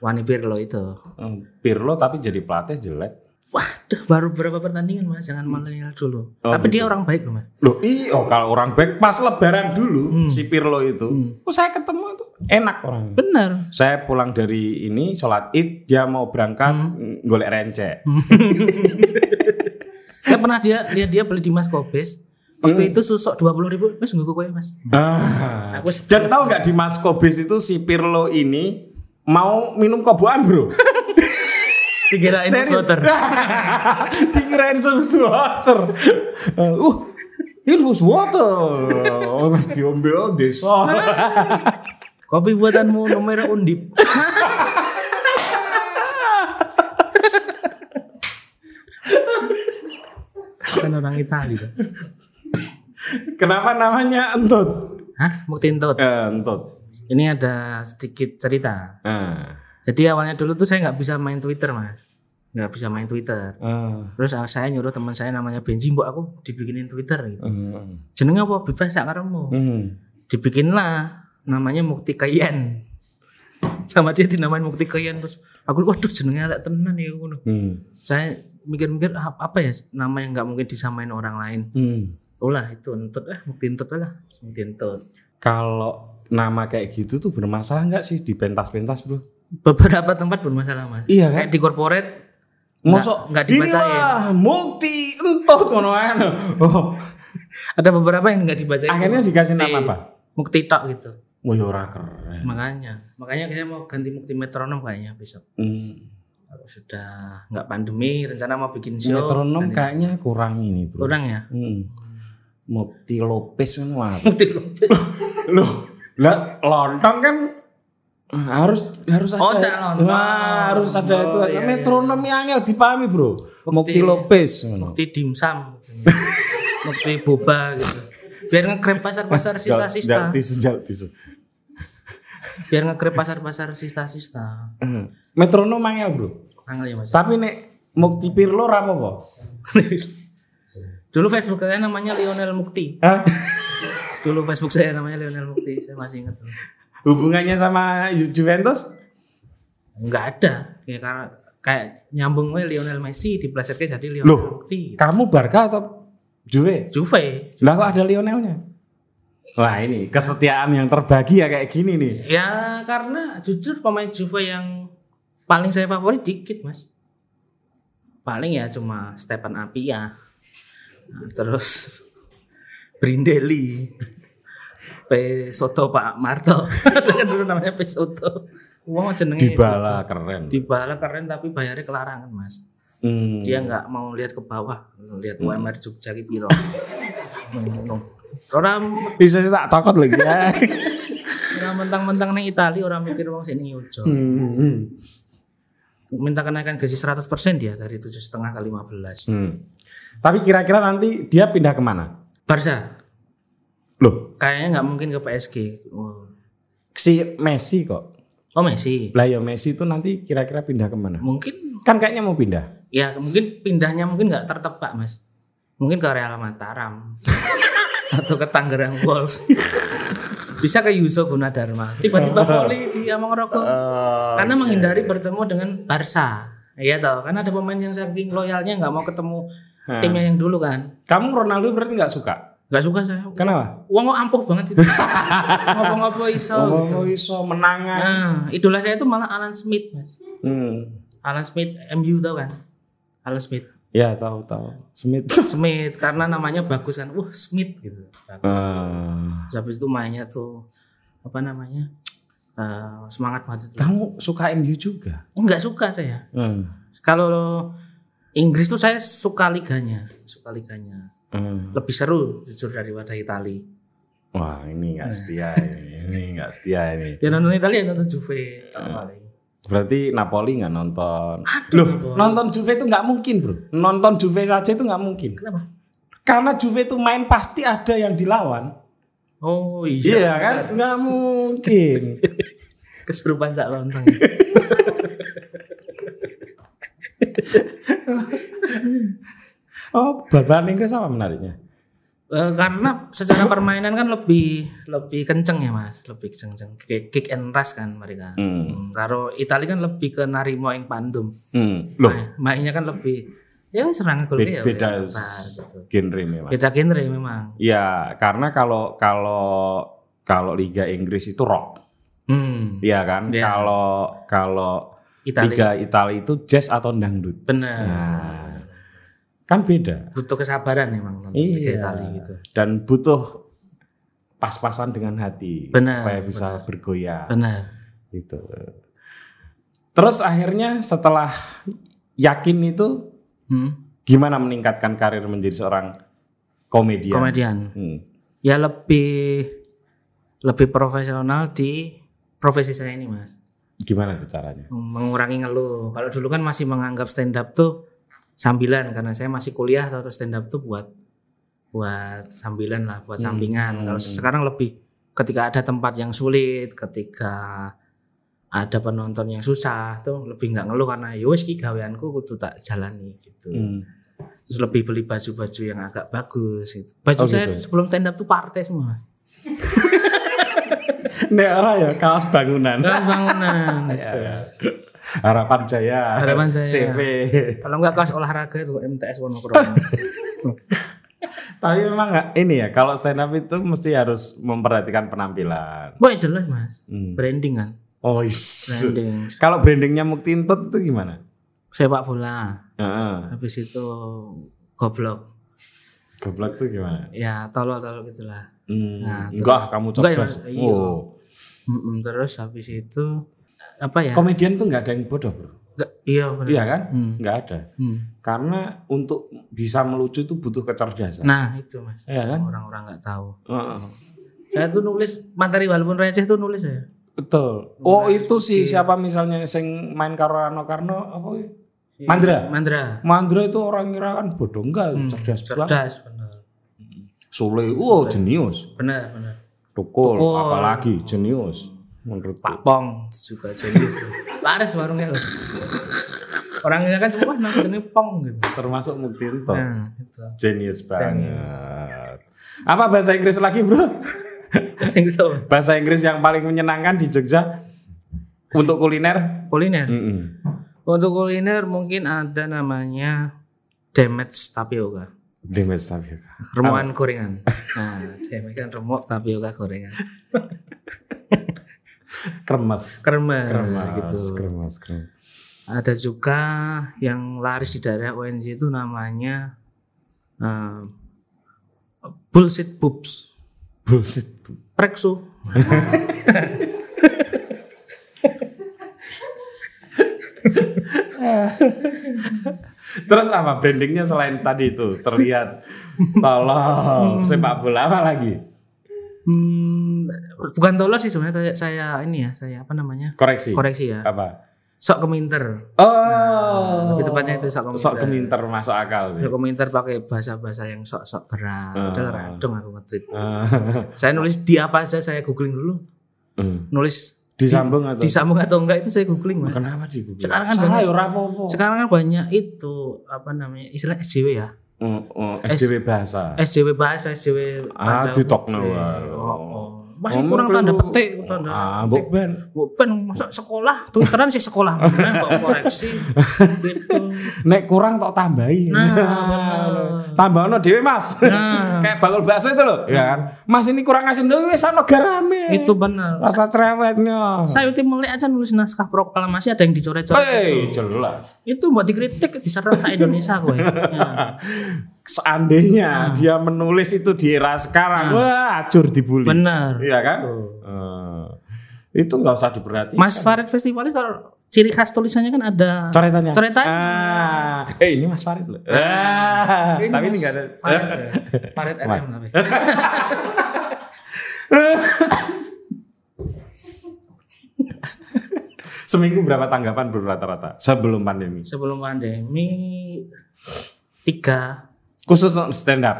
[SPEAKER 1] Wani Pirlo itu.
[SPEAKER 2] Hmm, Pirlo tapi jadi pelatih jelek.
[SPEAKER 1] Waduh, baru berapa pertandingan mas? Jangan milenial dulu.
[SPEAKER 2] Oh,
[SPEAKER 1] Tapi dia orang baik loh mas.
[SPEAKER 2] Loh, iyo kalau orang baik pas lebaran dulu si Pirlo itu. Oh, saya ketemu itu enak orang.
[SPEAKER 1] Benar.
[SPEAKER 2] Saya pulang dari ini sholat id dia mau berangkat mm, golek rencek.
[SPEAKER 1] Saya pernah dia lihat dia beli di Mas Kobes. Waktu itu susuk dua puluh ribu, wes nggak kue mas.
[SPEAKER 2] Ah.
[SPEAKER 1] Aku
[SPEAKER 2] Dan tahu nggak di Mas Kobis itu si Pirlo ini mau minum koboan bro?
[SPEAKER 1] dikirain water.
[SPEAKER 2] Dikirain water. Uh, ini susu water. Oh, diombe desa.
[SPEAKER 1] Kopi buatanmu nomor undip. kan orang Itali kan.
[SPEAKER 2] Kenapa namanya entut?
[SPEAKER 1] Hah? Bukti entut.
[SPEAKER 2] Eh, entut.
[SPEAKER 1] Ini ada sedikit cerita.
[SPEAKER 2] Ah.
[SPEAKER 1] Jadi awalnya dulu tuh saya nggak bisa main Twitter mas, nggak bisa main Twitter.
[SPEAKER 2] Ah.
[SPEAKER 1] Terus ah, saya nyuruh teman saya namanya Benji, mbok aku dibikinin Twitter gitu.
[SPEAKER 2] Hmm.
[SPEAKER 1] Jenengnya apa? Bebas sak karemu.
[SPEAKER 2] Hmm.
[SPEAKER 1] Dibikinlah namanya Mukti Kayen. Sama dia dinamain Mukti Kayen terus aku waduh jenengnya ada tenan ya ngono.
[SPEAKER 2] Hmm.
[SPEAKER 1] Saya mikir-mikir ah, apa ya nama yang nggak mungkin disamain orang lain.
[SPEAKER 2] Hmm.
[SPEAKER 1] Ulah itu entut lah, Mukti entut lah, Mukti entut.
[SPEAKER 2] Kalau nama kayak gitu tuh bermasalah nggak sih di pentas-pentas bro?
[SPEAKER 1] Beberapa tempat bermasalah mas.
[SPEAKER 2] Iya kan?
[SPEAKER 1] Kayak di corporate
[SPEAKER 2] Mosok
[SPEAKER 1] nggak dibacain.
[SPEAKER 2] Inilah mukti entut ngono ae. Oh,
[SPEAKER 1] ada beberapa yang nggak dibacain.
[SPEAKER 2] akhirnya dikasih nama apa?
[SPEAKER 1] Mukti tok gitu.
[SPEAKER 2] Wah, ya ora keren.
[SPEAKER 1] Makanya, makanya saya mau ganti Mukti Metronom kayaknya besok.
[SPEAKER 2] Hmm.
[SPEAKER 1] Kalau sudah nggak pandemi, rencana mau bikin show.
[SPEAKER 2] Metronom kayaknya kurang ini, Bro.
[SPEAKER 1] Kurang ya?
[SPEAKER 2] Hmm. Mukti Lopez kan.
[SPEAKER 1] Mukti Lopez.
[SPEAKER 2] Loh, lah lontong kan harus harus ada.
[SPEAKER 1] Oh, cak lontong.
[SPEAKER 2] Wah, harus ada itu.
[SPEAKER 1] Oh, iya, iya.
[SPEAKER 2] Metronom yang angel dipahami, Bro. Mukti Lopez ngono.
[SPEAKER 1] Mukti dimsum. Mukti boba gitu. Biar ngekrem pasar-pasar sista-sista.
[SPEAKER 2] tisu, jauh tisu.
[SPEAKER 1] Biar ngekrem pasar-pasar sista-sista.
[SPEAKER 2] Metronom angel, Bro.
[SPEAKER 1] Angel ya Mas.
[SPEAKER 2] Tapi nek Mukti Pirlo ra apa-apa.
[SPEAKER 1] Dulu Facebook saya namanya Lionel Mukti.
[SPEAKER 2] Hah?
[SPEAKER 1] Dulu Facebook saya namanya Lionel Mukti. Saya masih ingat.
[SPEAKER 2] Hubungannya sama Ju- Juventus?
[SPEAKER 1] Enggak ada. Kayak karena kayak nyambung we Lionel Messi diplesetke jadi Lionel
[SPEAKER 2] Loh.
[SPEAKER 1] Mukti.
[SPEAKER 2] Kamu Barca atau Juve?
[SPEAKER 1] Juve.
[SPEAKER 2] Lah kok ada Lionelnya? Wah ini kesetiaan yang terbagi ya kayak gini nih.
[SPEAKER 1] Ya karena jujur pemain Juve yang paling saya favorit dikit mas. Paling ya cuma Stefan Apia. Nah, terus Brindeli. P Soto Pak Marto. Kan dulu namanya P Soto. Wah jenenge itu.
[SPEAKER 2] Dybala keren.
[SPEAKER 1] Dybala keren tapi bayarnya kelarangan mas.
[SPEAKER 2] Hmm.
[SPEAKER 1] Dia nggak mau lihat ke bawah, lihat UMR Jogja ki piro. Hmm. Orang
[SPEAKER 2] bisa tak takut lagi ya.
[SPEAKER 1] orang mentang-mentang ning Itali orang mikir wong sini Yojo.
[SPEAKER 2] Hmm.
[SPEAKER 1] minta kenaikan gaji 100% dia dari tujuh setengah ke 15
[SPEAKER 2] Hmm. Tapi kira-kira nanti dia pindah ke mana?
[SPEAKER 1] Barca
[SPEAKER 2] Loh,
[SPEAKER 1] kayaknya nggak mungkin ke PSG oh,
[SPEAKER 2] si Messi kok.
[SPEAKER 1] oh Messi.
[SPEAKER 2] Lah ya Messi itu nanti kira-kira pindah ke mana?
[SPEAKER 1] mungkin.
[SPEAKER 2] Kan kayaknya mau pindah.
[SPEAKER 1] ya mungkin pindahnya mungkin nggak tertebak mas. Mungkin ke Real Mataram. Atau ke Tangerang Wolves. Bisa ke Yuso Gunadarma. Tiba-tiba poli di Amang Rokok karena menghindari bertemu dengan Barca. Iya toh karena ada pemain yang saking loyalnya nggak mau ketemu timnya yang dulu kan.
[SPEAKER 2] Kamu Ronaldo berarti nggak suka?
[SPEAKER 1] Nggak suka saya
[SPEAKER 2] Kenapa?
[SPEAKER 1] Uang kok ampuh banget itu. Ngopo-ngopo iso.
[SPEAKER 2] Oh, iso menangan.
[SPEAKER 1] Nah, idola saya itu malah Alan Smith, Mas.
[SPEAKER 2] Hmm.
[SPEAKER 1] Alan Smith MU tau kan? Alan Smith.
[SPEAKER 2] Ya tahu tahu. Smith.
[SPEAKER 1] Smith karena namanya bagus kan. Wah, Smith gitu.
[SPEAKER 2] Ah.
[SPEAKER 1] Terus habis itu mainnya tuh apa namanya? Eh, semangat banget itu.
[SPEAKER 2] kamu suka MU juga?
[SPEAKER 1] Enggak suka saya.
[SPEAKER 2] Hmm.
[SPEAKER 1] Kalau Inggris tuh saya suka liganya, suka liganya.
[SPEAKER 2] Hmm.
[SPEAKER 1] Lebih seru jujur daripada Itali.
[SPEAKER 2] Wah ini nggak setia ini, ini nggak setia ini.
[SPEAKER 1] Ya nonton Italia nonton Juve paling.
[SPEAKER 2] Berarti Napoli nggak nonton. Loh, nonton Juve itu nggak mungkin bro. Nonton Juve saja itu nggak mungkin.
[SPEAKER 1] Kenapa?
[SPEAKER 2] Karena Juve itu main pasti ada yang dilawan.
[SPEAKER 1] Oh
[SPEAKER 2] Iya
[SPEAKER 1] iya.
[SPEAKER 2] kan? Nggak mungkin.
[SPEAKER 1] Kesurupan sak lontong.
[SPEAKER 2] Oh, bal-balan Inggris apa menariknya?
[SPEAKER 1] Eh, karena secara permainan kan lebih lebih kenceng ya mas, lebih kenceng, kick, kick and rush kan mereka.
[SPEAKER 2] Hmm.
[SPEAKER 1] Hmm, Kalau Italia kan lebih ke narimo yang pandum,
[SPEAKER 2] Hmm. Loh,
[SPEAKER 1] Main- mainnya kan lebih ya serangan gol
[SPEAKER 2] be-
[SPEAKER 1] ya
[SPEAKER 2] beda
[SPEAKER 1] gitu.
[SPEAKER 2] genre memang.
[SPEAKER 1] Beda genre memang.
[SPEAKER 2] Ya, karena kalau kalau kalau Liga Inggris itu rock,
[SPEAKER 1] Hmm,
[SPEAKER 2] Iya kan?
[SPEAKER 1] Iya.
[SPEAKER 2] Kalau kalau
[SPEAKER 1] Italia
[SPEAKER 2] Liga Italia itu jazz atau dangdut.
[SPEAKER 1] benar.
[SPEAKER 2] Nah, kan beda.
[SPEAKER 1] Butuh kesabaran memang
[SPEAKER 2] Iya.
[SPEAKER 1] Italia gitu.
[SPEAKER 2] Dan butuh pas-pasan dengan hati
[SPEAKER 1] Benar,
[SPEAKER 2] supaya bisa bergoyang
[SPEAKER 1] Benar.
[SPEAKER 2] gitu. Terus akhirnya setelah yakin itu
[SPEAKER 1] Hmm.
[SPEAKER 2] gimana meningkatkan karir menjadi seorang komedian?
[SPEAKER 1] Komedian.
[SPEAKER 2] Hmm.
[SPEAKER 1] Ya lebih lebih profesional di profesi saya ini mas.
[SPEAKER 2] Gimana tuh caranya?
[SPEAKER 1] mengurangi ngeluh. Kalau dulu kan masih menganggap stand up tuh sambilan karena saya masih kuliah atau stand up tuh buat buat sambilan lah, buat sampingan. Kalau sekarang lebih ketika ada tempat yang sulit, ketika ada penonton yang susah tuh lebih nggak ngeluh karena yo wis ki gaweanku kudu tak jalani gitu.
[SPEAKER 2] Hmm.
[SPEAKER 1] Terus lebih beli baju-baju yang agak bagus gitu. Baju
[SPEAKER 2] Oh,
[SPEAKER 1] saya
[SPEAKER 2] gitu.
[SPEAKER 1] sebelum stand up tuh partai semua.
[SPEAKER 2] Nek ora ya kaos bangunan.
[SPEAKER 1] Kelas bangunan gitu.
[SPEAKER 2] Harapan Jaya.
[SPEAKER 1] Harapan Jaya.
[SPEAKER 2] CV.
[SPEAKER 1] Kalau nggak kelas olahraga itu MTS Wonokromo.
[SPEAKER 2] Tapi memang nggak ini ya, kalau stand up itu mesti harus memperhatikan penampilan.
[SPEAKER 1] Boy jelas mas,
[SPEAKER 2] Hmm.
[SPEAKER 1] branding kan,
[SPEAKER 2] Oh, is.
[SPEAKER 1] branding
[SPEAKER 2] Kalau brandingnya Muktintut itu gimana?
[SPEAKER 1] sepak bola,
[SPEAKER 2] Heeh.
[SPEAKER 1] habis itu goblok,
[SPEAKER 2] Goblok tuh gimana?
[SPEAKER 1] ya tolol-tolol gitulah.
[SPEAKER 2] Hmm.
[SPEAKER 1] Nah,
[SPEAKER 2] enggak, kamu
[SPEAKER 1] Enggak ya. Mas? Iya.
[SPEAKER 2] Oh.
[SPEAKER 1] Mm-mm, terus habis itu apa ya?
[SPEAKER 2] Komedian tuh nggak ada yang bodoh, Bro.
[SPEAKER 1] Nggak- iya benar.
[SPEAKER 2] Iya kan?
[SPEAKER 1] Hmm.
[SPEAKER 2] Nggak ada.
[SPEAKER 1] Hmm.
[SPEAKER 2] Karena untuk bisa melucu itu butuh kecerdasan.
[SPEAKER 1] Nah itu mas,
[SPEAKER 2] Iya kan?
[SPEAKER 1] orang-orang nggak tahu.
[SPEAKER 2] Heeh.
[SPEAKER 1] Saya tuh nulis materi walaupun receh tuh nulis ya.
[SPEAKER 2] Betul. Oh, itu sih siapa misalnya sing main karo Rano Karno apa? ya? Mandra.
[SPEAKER 1] Mandra,
[SPEAKER 2] Mandra itu orang kira kan bodoh enggak, cerdas banget.
[SPEAKER 1] cerdas benar,
[SPEAKER 2] Sule, wow jenius.
[SPEAKER 1] benar benar.
[SPEAKER 2] Tukul,
[SPEAKER 1] Tukul.
[SPEAKER 2] apalagi jenius. Menurut
[SPEAKER 1] Pak Pong juga jenius tuh. Laris warungnya loh. Orangnya kan cuma nama jenis Pong gitu.
[SPEAKER 2] termasuk Muktinto.
[SPEAKER 1] Nah, itu.
[SPEAKER 2] Jenius banget. Apa bahasa Inggris lagi, Bro?
[SPEAKER 1] Inggris apa?
[SPEAKER 2] bahasa Inggris yang paling menyenangkan di Jogja untuk kuliner?
[SPEAKER 1] Kuliner.
[SPEAKER 2] Mm-mm.
[SPEAKER 1] Untuk kuliner mungkin ada namanya damage tapioka.
[SPEAKER 2] Demes Tapioka.
[SPEAKER 1] Remukan gorengan. Nah, damage kan remuk tapioka gorengan.
[SPEAKER 2] Kremes.
[SPEAKER 1] Kremes,
[SPEAKER 2] Kremes,
[SPEAKER 1] gitu.
[SPEAKER 2] kremes, kremes.
[SPEAKER 1] Ada juga yang laris di daerah UNJ itu namanya eh, bullshit boobs.
[SPEAKER 2] Bullshit.
[SPEAKER 1] Preksu.
[SPEAKER 2] Terus apa brandingnya selain tadi itu terlihat tolong sepak bola apa lagi?
[SPEAKER 1] Hmm, bukan tolol sih sebenarnya saya, ini ya, saya apa namanya?
[SPEAKER 2] Koreksi.
[SPEAKER 1] Koreksi ya.
[SPEAKER 2] Apa?
[SPEAKER 1] Sok keminter.
[SPEAKER 2] Oh.
[SPEAKER 1] Lebih tepatnya itu sok keminter.
[SPEAKER 2] Sok keminter masuk akal sih.
[SPEAKER 1] Sok keminter pakai bahasa-bahasa yang sok-sok berat. Udah radong aku nge-tweet.
[SPEAKER 2] Ah.
[SPEAKER 1] Saya nulis di apa aja saya googling dulu.
[SPEAKER 2] Hmm.
[SPEAKER 1] Nulis
[SPEAKER 2] Disambung atau
[SPEAKER 1] disambung atau enggak itu saya googling, Mas.
[SPEAKER 2] kenapa di Google?
[SPEAKER 1] Sekarang kan
[SPEAKER 2] Salah
[SPEAKER 1] banyak-
[SPEAKER 2] ya.
[SPEAKER 1] Sekarang kan banyak itu apa namanya? Istilah SJW ya.
[SPEAKER 2] Oh, oh, SJW bahasa.
[SPEAKER 1] SJW bahasa, SJW
[SPEAKER 2] Ah, ditokno.
[SPEAKER 1] Oh, oh. Masih
[SPEAKER 2] Oh,
[SPEAKER 1] kurang tanda petik, tanda
[SPEAKER 2] Ah,
[SPEAKER 1] petik.
[SPEAKER 2] ben.
[SPEAKER 1] Pen masa sekolah, twitteran sih sekolah mana kok koreksi gitu.
[SPEAKER 2] Nek kurang tok tambahi.
[SPEAKER 1] Nah, bener.
[SPEAKER 2] Tambahno dhewe, Mas.
[SPEAKER 1] Nah.
[SPEAKER 2] Kayak bakul bakso itu loh, ya kan? Mas ini kurang asin dulu wis ana garame.
[SPEAKER 1] Itu benar.
[SPEAKER 2] rasa cerewetnya.
[SPEAKER 1] Saya itu melek aja nulis naskah proklamasi ada yang dicoret-coret.
[SPEAKER 2] Hei, jelas.
[SPEAKER 1] Itu buat dikritik diserang ke Indonesia gue. Ya.
[SPEAKER 2] Seandainya dia menulis itu di era sekarang, wah, acur dibully.
[SPEAKER 1] Benar.
[SPEAKER 2] Iya kan? Eh, itu nggak usah diperhatikan.
[SPEAKER 1] Mas Farid Festival itu kalau ciri khas tulisannya kan ada
[SPEAKER 2] coretannya.
[SPEAKER 1] Coretan.
[SPEAKER 2] Ah, eh ini Mas Farid loh. Ah, tapi ini nggak ada.
[SPEAKER 1] Farid, ya. Farid RM tapi.
[SPEAKER 2] Seminggu berapa tanggapan bro rata-rata sebelum pandemi?
[SPEAKER 1] Sebelum pandemi tiga
[SPEAKER 2] Khusus stand up.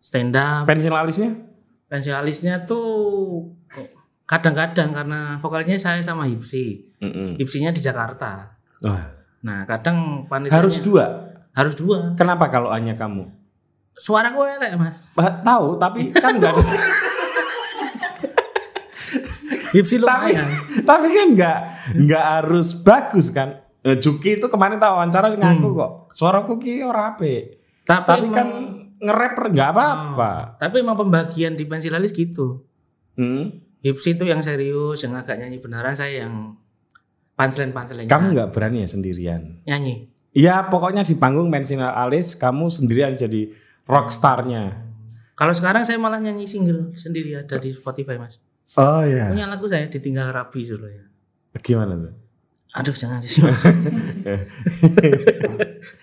[SPEAKER 1] stand up
[SPEAKER 2] Pensil alisnya?
[SPEAKER 1] pensialisnya tuh kadang-kadang karena vokalnya saya sama Hipsi
[SPEAKER 2] Mm-mm.
[SPEAKER 1] Hipsinya di Jakarta
[SPEAKER 2] Wah,
[SPEAKER 1] nah kadang panitia
[SPEAKER 2] harus dua.
[SPEAKER 1] Harus dua.
[SPEAKER 2] Kenapa kalau hanya kamu?
[SPEAKER 1] Suara gue elek mas.
[SPEAKER 2] Ba- Tahu, tapi kan enggak
[SPEAKER 1] Hipsi
[SPEAKER 2] tapi,
[SPEAKER 1] lumayan.
[SPEAKER 2] tapi kan enggak enggak harus bagus kan. Eh, Juki itu kemarin tahu wawancara ngaku kok. Suaraku ki ora apik.
[SPEAKER 1] Tapi,
[SPEAKER 2] Tapi
[SPEAKER 1] emang-
[SPEAKER 2] kan nge-rapper enggak apa-apa.
[SPEAKER 1] Tapi emang pembagian di pensilalis gitu.
[SPEAKER 2] Hmm?
[SPEAKER 1] Hipsi itu yang serius, yang agak nyanyi beneran. Saya yang punchline punchline.
[SPEAKER 2] Kamu nggak berani ya sendirian?
[SPEAKER 1] nyanyi.
[SPEAKER 2] Ya pokoknya di panggung pensiun alis kamu sendirian jadi rockstarnya.
[SPEAKER 1] Kalau sekarang saya malah nyanyi single sendiri ada di Spotify mas.
[SPEAKER 2] Oh ya.
[SPEAKER 1] Punya lagu saya ditinggal rapi dulu ya.
[SPEAKER 2] Gimana tuh?
[SPEAKER 1] Aduh jangan sih.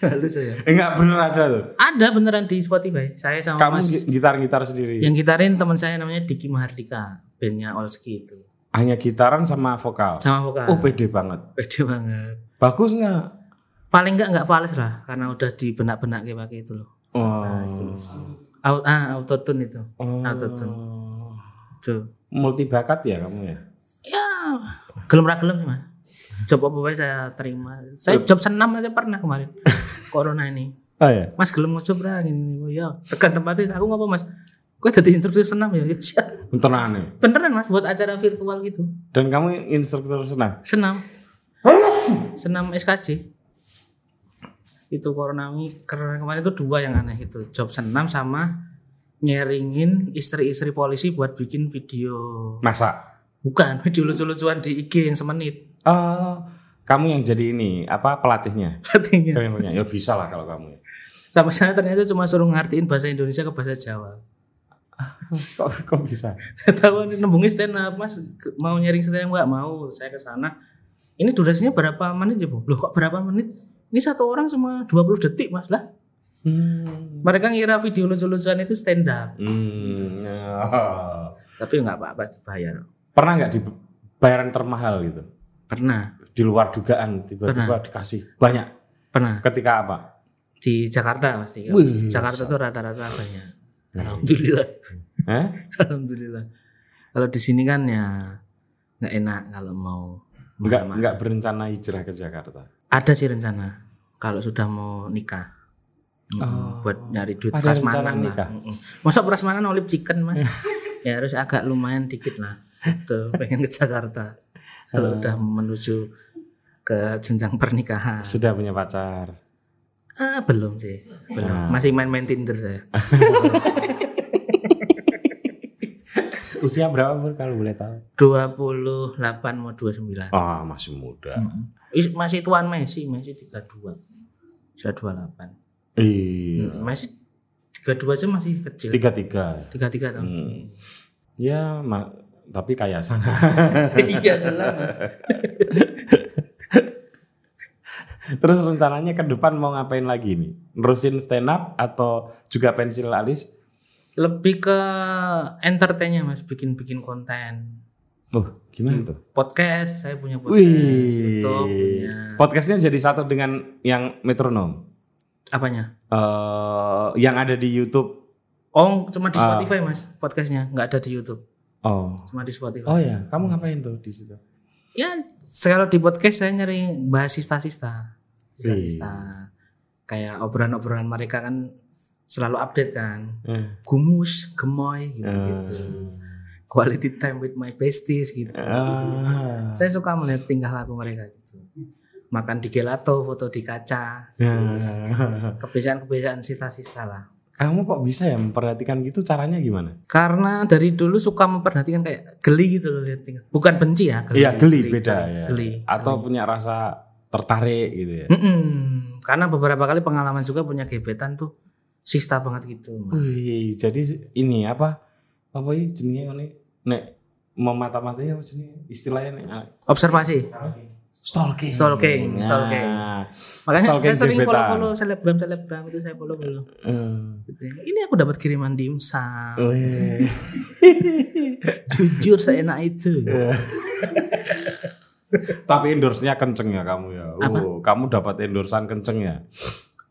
[SPEAKER 1] Lalu saya.
[SPEAKER 2] Enggak bener ada tuh.
[SPEAKER 1] Ada beneran di Spotify. Saya sama
[SPEAKER 2] Kamu
[SPEAKER 1] Mas
[SPEAKER 2] gi- gitar-gitar sendiri.
[SPEAKER 1] yang gitarin teman saya namanya Diki Mahardika, bandnya Olski itu.
[SPEAKER 2] Hanya gitaran sama vokal.
[SPEAKER 1] Sama vokal.
[SPEAKER 2] Oh pede banget.
[SPEAKER 1] Pede banget.
[SPEAKER 2] Bagus nggak?
[SPEAKER 1] Paling enggak enggak fals lah karena udah di benak-benak kayak pakai itu loh.
[SPEAKER 2] Oh.
[SPEAKER 1] Out, ah autotune itu.
[SPEAKER 2] Oh.
[SPEAKER 1] Autotune. Tuh.
[SPEAKER 2] Multi bakat ya kamu ya?
[SPEAKER 1] Ya, gelem ra gelem sih, Mas. Job apa saya terima. Saya job senam aja pernah kemarin. Corona ini.
[SPEAKER 2] Oh ya.
[SPEAKER 1] Mas gelem ngocob ra gini. Ya, tekan tempatin aku ngapa, Mas? Gue jadi instruktur senam ya. Ya, siap.
[SPEAKER 2] Beneran nih.
[SPEAKER 1] Beneran, Mas, buat acara virtual gitu.
[SPEAKER 2] Dan kamu instruktur senam?
[SPEAKER 1] Senam. Senam SKJ. Itu corona ini karena kemarin itu dua yang aneh itu. Job senam sama nyeringin istri-istri polisi buat bikin video.
[SPEAKER 2] Masa?
[SPEAKER 1] Bukan, video lucu-lucuan di IG yang semenit.
[SPEAKER 2] Oh, kamu yang jadi ini apa pelatihnya?
[SPEAKER 1] Artinya.
[SPEAKER 2] Trainernya. Ya bisa lah kalau kamu. ya.
[SPEAKER 1] Sampai sana ternyata cuma suruh ngertiin bahasa Indonesia ke bahasa Jawa.
[SPEAKER 2] Kok, kok bisa?
[SPEAKER 1] Tahu nembungin stand up mas mau nyaring stand up nggak mau saya ke sana. Ini durasinya berapa menit ya bu? Loh kok berapa menit? Ini satu orang cuma 20 detik mas lah.
[SPEAKER 2] Hmm.
[SPEAKER 1] Mereka ngira video lucu-lucuan itu stand up.
[SPEAKER 2] Hmm. ya.
[SPEAKER 1] Tapi nggak apa-apa dibayar.
[SPEAKER 2] Pernah nggak dibayar yang termahal gitu?
[SPEAKER 1] Pernah,
[SPEAKER 2] Di luar dugaan tiba-tiba dikasih banyak.
[SPEAKER 1] pernah
[SPEAKER 2] Ketika apa?
[SPEAKER 1] di Jakarta pasti.
[SPEAKER 2] Wih,
[SPEAKER 1] Jakarta tuh rata-rata banyak. Alhamdulillah.
[SPEAKER 2] Hah?
[SPEAKER 1] Alhamdulillah. Kalau di sini kan ya nggak enak kalau mau
[SPEAKER 2] Enggak enggak berencana hijrah ke Jakarta.
[SPEAKER 1] Ada sih rencana kalau sudah mau nikah.
[SPEAKER 2] Oh.
[SPEAKER 1] buat nyari duit
[SPEAKER 2] Ada
[SPEAKER 1] prasmanan lah.
[SPEAKER 2] nikah?
[SPEAKER 1] Masa prasmanan olip chicken mas? ya harus agak lumayan dikit lah. Tuh pengen ke Jakarta. Kalau udah menuju ke jenjang pernikahan.
[SPEAKER 2] Sudah punya pacar.
[SPEAKER 1] Ah belum sih, belum.
[SPEAKER 2] Ah.
[SPEAKER 1] Masih main-main Tinder saya.
[SPEAKER 2] Usia berapa Pur, kalau boleh tahu?
[SPEAKER 1] 28 mau 29.
[SPEAKER 2] Oh, masih muda.
[SPEAKER 1] Is- Masih tuan Messi, Messi 32. Saya 28.
[SPEAKER 2] Iya.
[SPEAKER 1] Hmm, Messi 32 aja masih kecil.
[SPEAKER 2] Tiga tiga.
[SPEAKER 1] 33 tahun.
[SPEAKER 2] Hmm. Ya, ma- tapi kaya sana.
[SPEAKER 1] Iya jelas.
[SPEAKER 2] Terus rencananya ke depan mau ngapain lagi nih? Nerusin stand up atau juga pensil alis?
[SPEAKER 1] Lebih ke entertainnya Mas, bikin-bikin konten.
[SPEAKER 2] Oh, gimana tuh?
[SPEAKER 1] Podcast, saya punya podcast,
[SPEAKER 2] Wih.
[SPEAKER 1] YouTube punya.
[SPEAKER 2] Podcastnya jadi satu dengan yang metronom.
[SPEAKER 1] Apanya?
[SPEAKER 2] eh yang ada di YouTube.
[SPEAKER 1] Oh, cuma di
[SPEAKER 2] Ah.
[SPEAKER 1] Spotify Mas, podcastnya nggak ada di YouTube,
[SPEAKER 2] Oh.
[SPEAKER 1] cuma di Spotify.
[SPEAKER 2] Oh ya, kamu ngapain tuh di situ?
[SPEAKER 1] Ya, kalau di podcast saya nyari bahas sista-sista. Sista-sista. Kayak obrolan-obrolan mereka kan selalu update kan.
[SPEAKER 2] Eh.
[SPEAKER 1] Gumus, gemoy gitu-gitu. Quality time with my besties gitu.
[SPEAKER 2] Ah.
[SPEAKER 1] Saya suka melihat tingkah laku mereka gitu. Makan di gelato, foto di kaca,
[SPEAKER 2] Ah.
[SPEAKER 1] kebiasaan-kebiasaan sista-sista lah.
[SPEAKER 2] Kamu kok bisa ya memperhatikan gitu caranya gimana?
[SPEAKER 1] Karena dari dulu suka memperhatikan kayak geli gitu loh lihat. Bukan benci ya, geli.
[SPEAKER 2] Iya geli, beda ya.
[SPEAKER 1] Geli.
[SPEAKER 2] Atau punya rasa tertarik gitu ya.
[SPEAKER 1] Mm-mm. Karena beberapa kali pengalaman juga punya gebetan tuh sista banget gitu.
[SPEAKER 2] Wih, jadi ini apa? Apa ini jenisnya ini? Nek mau mata-mata ya jenis istilahnya nih. ah,
[SPEAKER 1] Observasi.
[SPEAKER 2] Stalking.
[SPEAKER 1] Stalking, stalking.
[SPEAKER 2] Nah,
[SPEAKER 1] Makanya
[SPEAKER 2] Stalking
[SPEAKER 1] saya sering
[SPEAKER 2] gebetan.
[SPEAKER 1] follow-follow selebgram selebgram itu saya follow follow.
[SPEAKER 2] eh,
[SPEAKER 1] Gitu. Ini aku dapat kiriman dimsum.
[SPEAKER 2] wih.
[SPEAKER 1] Jujur saya enak itu.
[SPEAKER 2] Tapi endorse-nya kenceng ya kamu ya. Oh, kamu dapat endorsean kenceng ya.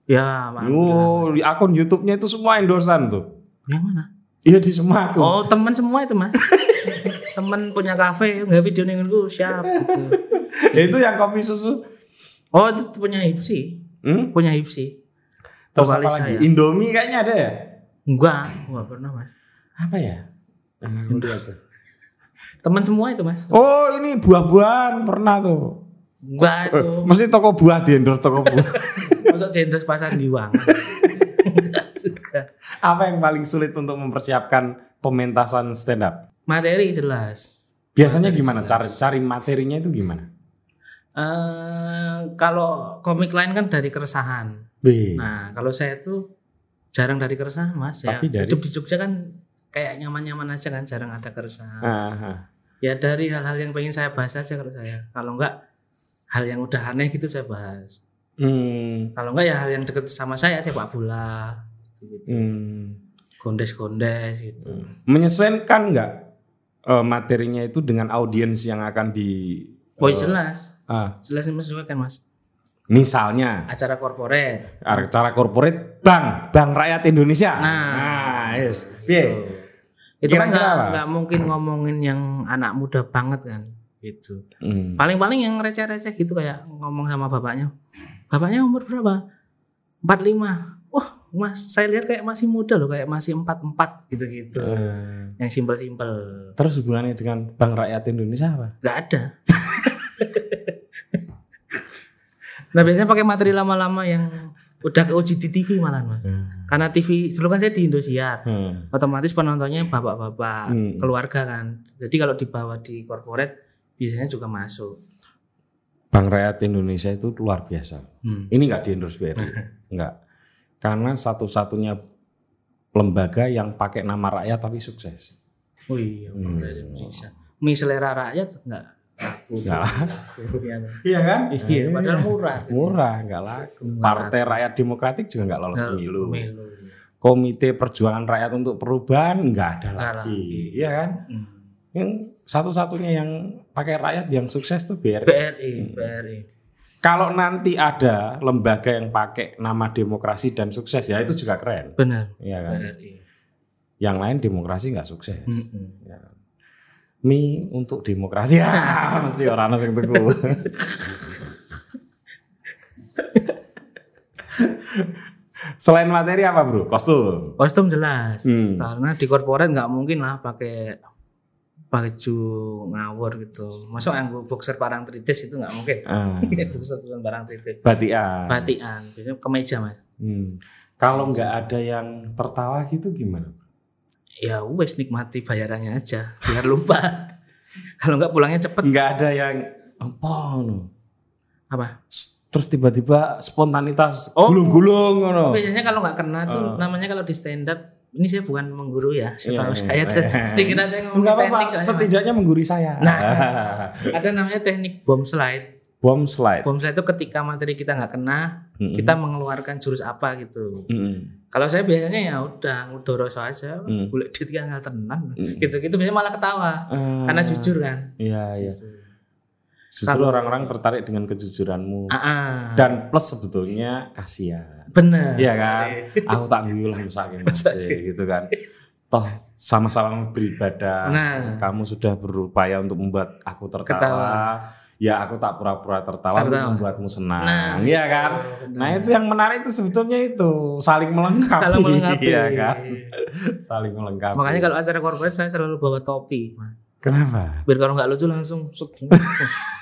[SPEAKER 1] Ya.
[SPEAKER 2] Oh, di akun YouTube-nya itu semua endorsean tuh.
[SPEAKER 1] Yang mana?
[SPEAKER 2] Iya di semua akun.
[SPEAKER 1] Oh, teman semua itu, Mas. teman punya kafe, nggak video nengku siap gitu.
[SPEAKER 2] itu yang kopi susu.
[SPEAKER 1] Oh, itu punya Hipsi.
[SPEAKER 2] Hmm?
[SPEAKER 1] Punya Hipsi.
[SPEAKER 2] Terus apa lagi?
[SPEAKER 1] saya.
[SPEAKER 2] Indomie kayaknya ada ya?
[SPEAKER 1] Enggak, enggak pernah mas.
[SPEAKER 2] Apa ya?
[SPEAKER 1] Teman semua itu mas.
[SPEAKER 2] Oh ini buah-buahan pernah tuh.
[SPEAKER 1] Enggak
[SPEAKER 2] Eh,
[SPEAKER 1] itu.
[SPEAKER 2] mesti toko buah di endorse toko buah.
[SPEAKER 1] Masuk jendos pasar diwangan. Enggak juga.
[SPEAKER 2] Apa yang paling sulit untuk mempersiapkan pementasan stand up?
[SPEAKER 1] Materi jelas.
[SPEAKER 2] Biasanya gimana? Cari cari materinya itu gimana?
[SPEAKER 1] eh kalau komik lain kan dari keresahan.
[SPEAKER 2] B.
[SPEAKER 1] Nah, kalau saya tuh jarang dari keresahan, Mas.
[SPEAKER 2] Tapi
[SPEAKER 1] ya,
[SPEAKER 2] dari-
[SPEAKER 1] hidup di Jogja kan kayak nyaman-nyaman aja kan, jarang ada keresahan.
[SPEAKER 2] Ah, ah.
[SPEAKER 1] Ya dari hal-hal yang pengen saya bahas aja kalau saya. Kalau enggak hal yang udah aneh gitu saya bahas.
[SPEAKER 2] Hmm,
[SPEAKER 1] Kalau enggak ya hal yang deket sama saya sepak bola gitu.
[SPEAKER 2] hmm.
[SPEAKER 1] Gondes-gondes gitu.
[SPEAKER 2] Menyesuaikan nggak eh, materinya itu dengan audiens yang akan di
[SPEAKER 1] Oh jelas,
[SPEAKER 2] ah,
[SPEAKER 1] jelas menyesuaikan mas.
[SPEAKER 2] misalnya
[SPEAKER 1] Acara korporat.
[SPEAKER 2] acara korporat bank bank rakyat Indonesia.
[SPEAKER 1] Nah.
[SPEAKER 2] yes. Piye?
[SPEAKER 1] Itu kan nggak mungkin ngomongin yang anak muda banget kan, gitu.
[SPEAKER 2] Hmm.
[SPEAKER 1] Paling-paling yang receh-receh gitu kayak ngomong sama bapaknya. Bapaknya umur berapa? 45. Mas, saya lihat kayak masih muda loh, kayak masih 44 gitu-gitu.
[SPEAKER 2] Eh,
[SPEAKER 1] Yang simpel-simpel.
[SPEAKER 2] terus hubungannya dengan bank rakyat Indonesia apa?
[SPEAKER 1] Gak ada. nah, biasanya pakai materi lama-lama yang udah keuji di TV malah, Mas. Karena TV dulu kan saya di Indosiar.
[SPEAKER 2] Hmm.
[SPEAKER 1] Otomatis penontonnya bapak-bapak,
[SPEAKER 2] Hmm.
[SPEAKER 1] keluarga kan. Jadi kalau dibawa di corporate biasanya juga masuk.
[SPEAKER 2] Bank Rakyat Indonesia itu luar biasa.
[SPEAKER 1] Hmm.
[SPEAKER 2] Ini nggak di endorse BRI, nggak. Karena satu-satunya lembaga yang pakai nama rakyat tapi sukses.
[SPEAKER 1] Oh iya,
[SPEAKER 2] Hmm.
[SPEAKER 1] Indonesia. Mie selera rakyat enggak laku.
[SPEAKER 2] Nggak.
[SPEAKER 1] Iya.
[SPEAKER 2] Iya kan?
[SPEAKER 1] Iya, padahal murah.
[SPEAKER 2] Murah, nggak laku. Partai Rakyat Demokratik juga nggak lolos pemilu.
[SPEAKER 1] Pemilu.
[SPEAKER 2] Komite Perjuangan Rakyat untuk Perubahan nggak ada lagi.
[SPEAKER 1] lagi.
[SPEAKER 2] Iya kan?
[SPEAKER 1] Hmm.
[SPEAKER 2] Yang satu-satunya yang pakai rakyat yang sukses tuh BRI.
[SPEAKER 1] BRI, BRI.
[SPEAKER 2] Kalau nanti ada lembaga yang pakai nama demokrasi dan sukses ya itu juga keren.
[SPEAKER 1] Benar,
[SPEAKER 2] Iya kan?
[SPEAKER 1] BRI.
[SPEAKER 2] Yang lain demokrasi nggak sukses.
[SPEAKER 1] Mm-mm.
[SPEAKER 2] Ya. Mi untuk demokrasi ya mesti orang sing teku. Selain materi apa bro? Kostum.
[SPEAKER 1] Kostum jelas.
[SPEAKER 2] Hmm.
[SPEAKER 1] Karena di korporat nggak mungkin lah pakai baju ngawur gitu. Masuk yang boxer parang tritis itu nggak mungkin.
[SPEAKER 2] Ah,
[SPEAKER 1] boxer bukan parang tritis.
[SPEAKER 2] batian.
[SPEAKER 1] Batian, biasanya kemeja mas.
[SPEAKER 2] Hmm. Kalau nggak ada yang tertawa gitu gimana?
[SPEAKER 1] Ya wes nikmati bayarannya aja, biar lupa. Kalau nggak pulangnya cepet.
[SPEAKER 2] Nggak ada yang apa no?
[SPEAKER 1] Apa?
[SPEAKER 2] Terus tiba-tiba spontanitas
[SPEAKER 1] Oh.
[SPEAKER 2] gulung-gulung ngono.
[SPEAKER 1] Biasanya kalau nggak kena tuh namanya kalau di stand up ini saya bukan mengguru ya,
[SPEAKER 2] Oh.
[SPEAKER 1] saya
[SPEAKER 2] Iya,
[SPEAKER 1] tahu
[SPEAKER 2] iya.
[SPEAKER 1] saya dan sedikit saya ngomong
[SPEAKER 2] Enggak
[SPEAKER 1] teknik Mas.
[SPEAKER 2] setidaknya mengguri saya.
[SPEAKER 1] Nah. ada namanya teknik bomb slide.
[SPEAKER 2] Bom slide.
[SPEAKER 1] Bom slide itu ketika materi kita nggak kena,
[SPEAKER 2] Mm-mm.
[SPEAKER 1] kita mengeluarkan jurus apa gitu.
[SPEAKER 2] Mm-mm.
[SPEAKER 1] Kalau saya biasanya ya udah ngudoro saja,
[SPEAKER 2] Mm.
[SPEAKER 1] boleh dit nggak tenan,
[SPEAKER 2] Mm.
[SPEAKER 1] gitu-gitu biasanya malah ketawa
[SPEAKER 2] Ah,
[SPEAKER 1] karena jujur kan.
[SPEAKER 2] Iya, iya. Justru orang-orang tertarik dengan kejujuranmu.
[SPEAKER 1] Ah, ah.
[SPEAKER 2] Dan plus sebetulnya kasihan.
[SPEAKER 1] bener.
[SPEAKER 2] Iya kan? Aku tak lah misalnya masih gitu kan. Toh sama-sama beribadah.
[SPEAKER 1] Nah.
[SPEAKER 2] Kamu sudah berupaya untuk membuat aku tertawa.
[SPEAKER 1] Ketawa.
[SPEAKER 2] Ya aku tak pura-pura tertawa, untuk
[SPEAKER 1] Tertawa.
[SPEAKER 2] membuatmu senang.
[SPEAKER 1] Nah,
[SPEAKER 2] iya kan?
[SPEAKER 1] benar.
[SPEAKER 2] Nah itu yang menarik itu sebetulnya itu saling melengkapi.
[SPEAKER 1] Saling melengkapi.
[SPEAKER 2] Iya kan? Saling melengkapi.
[SPEAKER 1] Makanya kalau acara korporat saya selalu bawa topi.
[SPEAKER 2] Kenapa?
[SPEAKER 1] Biar kalau nggak lucu langsung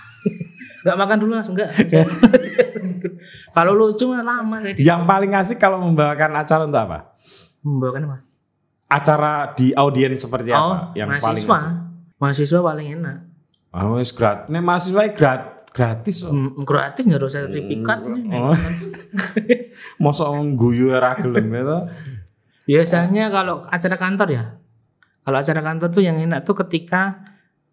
[SPEAKER 1] set. Nggak makan dulu langsung nggak. kalau lucu mah lama saya di
[SPEAKER 2] Yang paling asik kalau membawakan acara untuk apa?
[SPEAKER 1] membawakan apa?
[SPEAKER 2] Acara di audiens seperti
[SPEAKER 1] Oh,
[SPEAKER 2] apa? Yang
[SPEAKER 1] mahasiswa.
[SPEAKER 2] paling asik?
[SPEAKER 1] Mahasiswa paling enak.
[SPEAKER 2] Oh, gratis. Nek mahasiswa grat gratis kok.
[SPEAKER 1] Mm, gratis nggak usah sertifikat. ini.
[SPEAKER 2] Oh. Mosok guyu ora gelem itu.
[SPEAKER 1] Biasanya kalau acara kantor ya. Kalau acara kantor tuh yang enak tuh ketika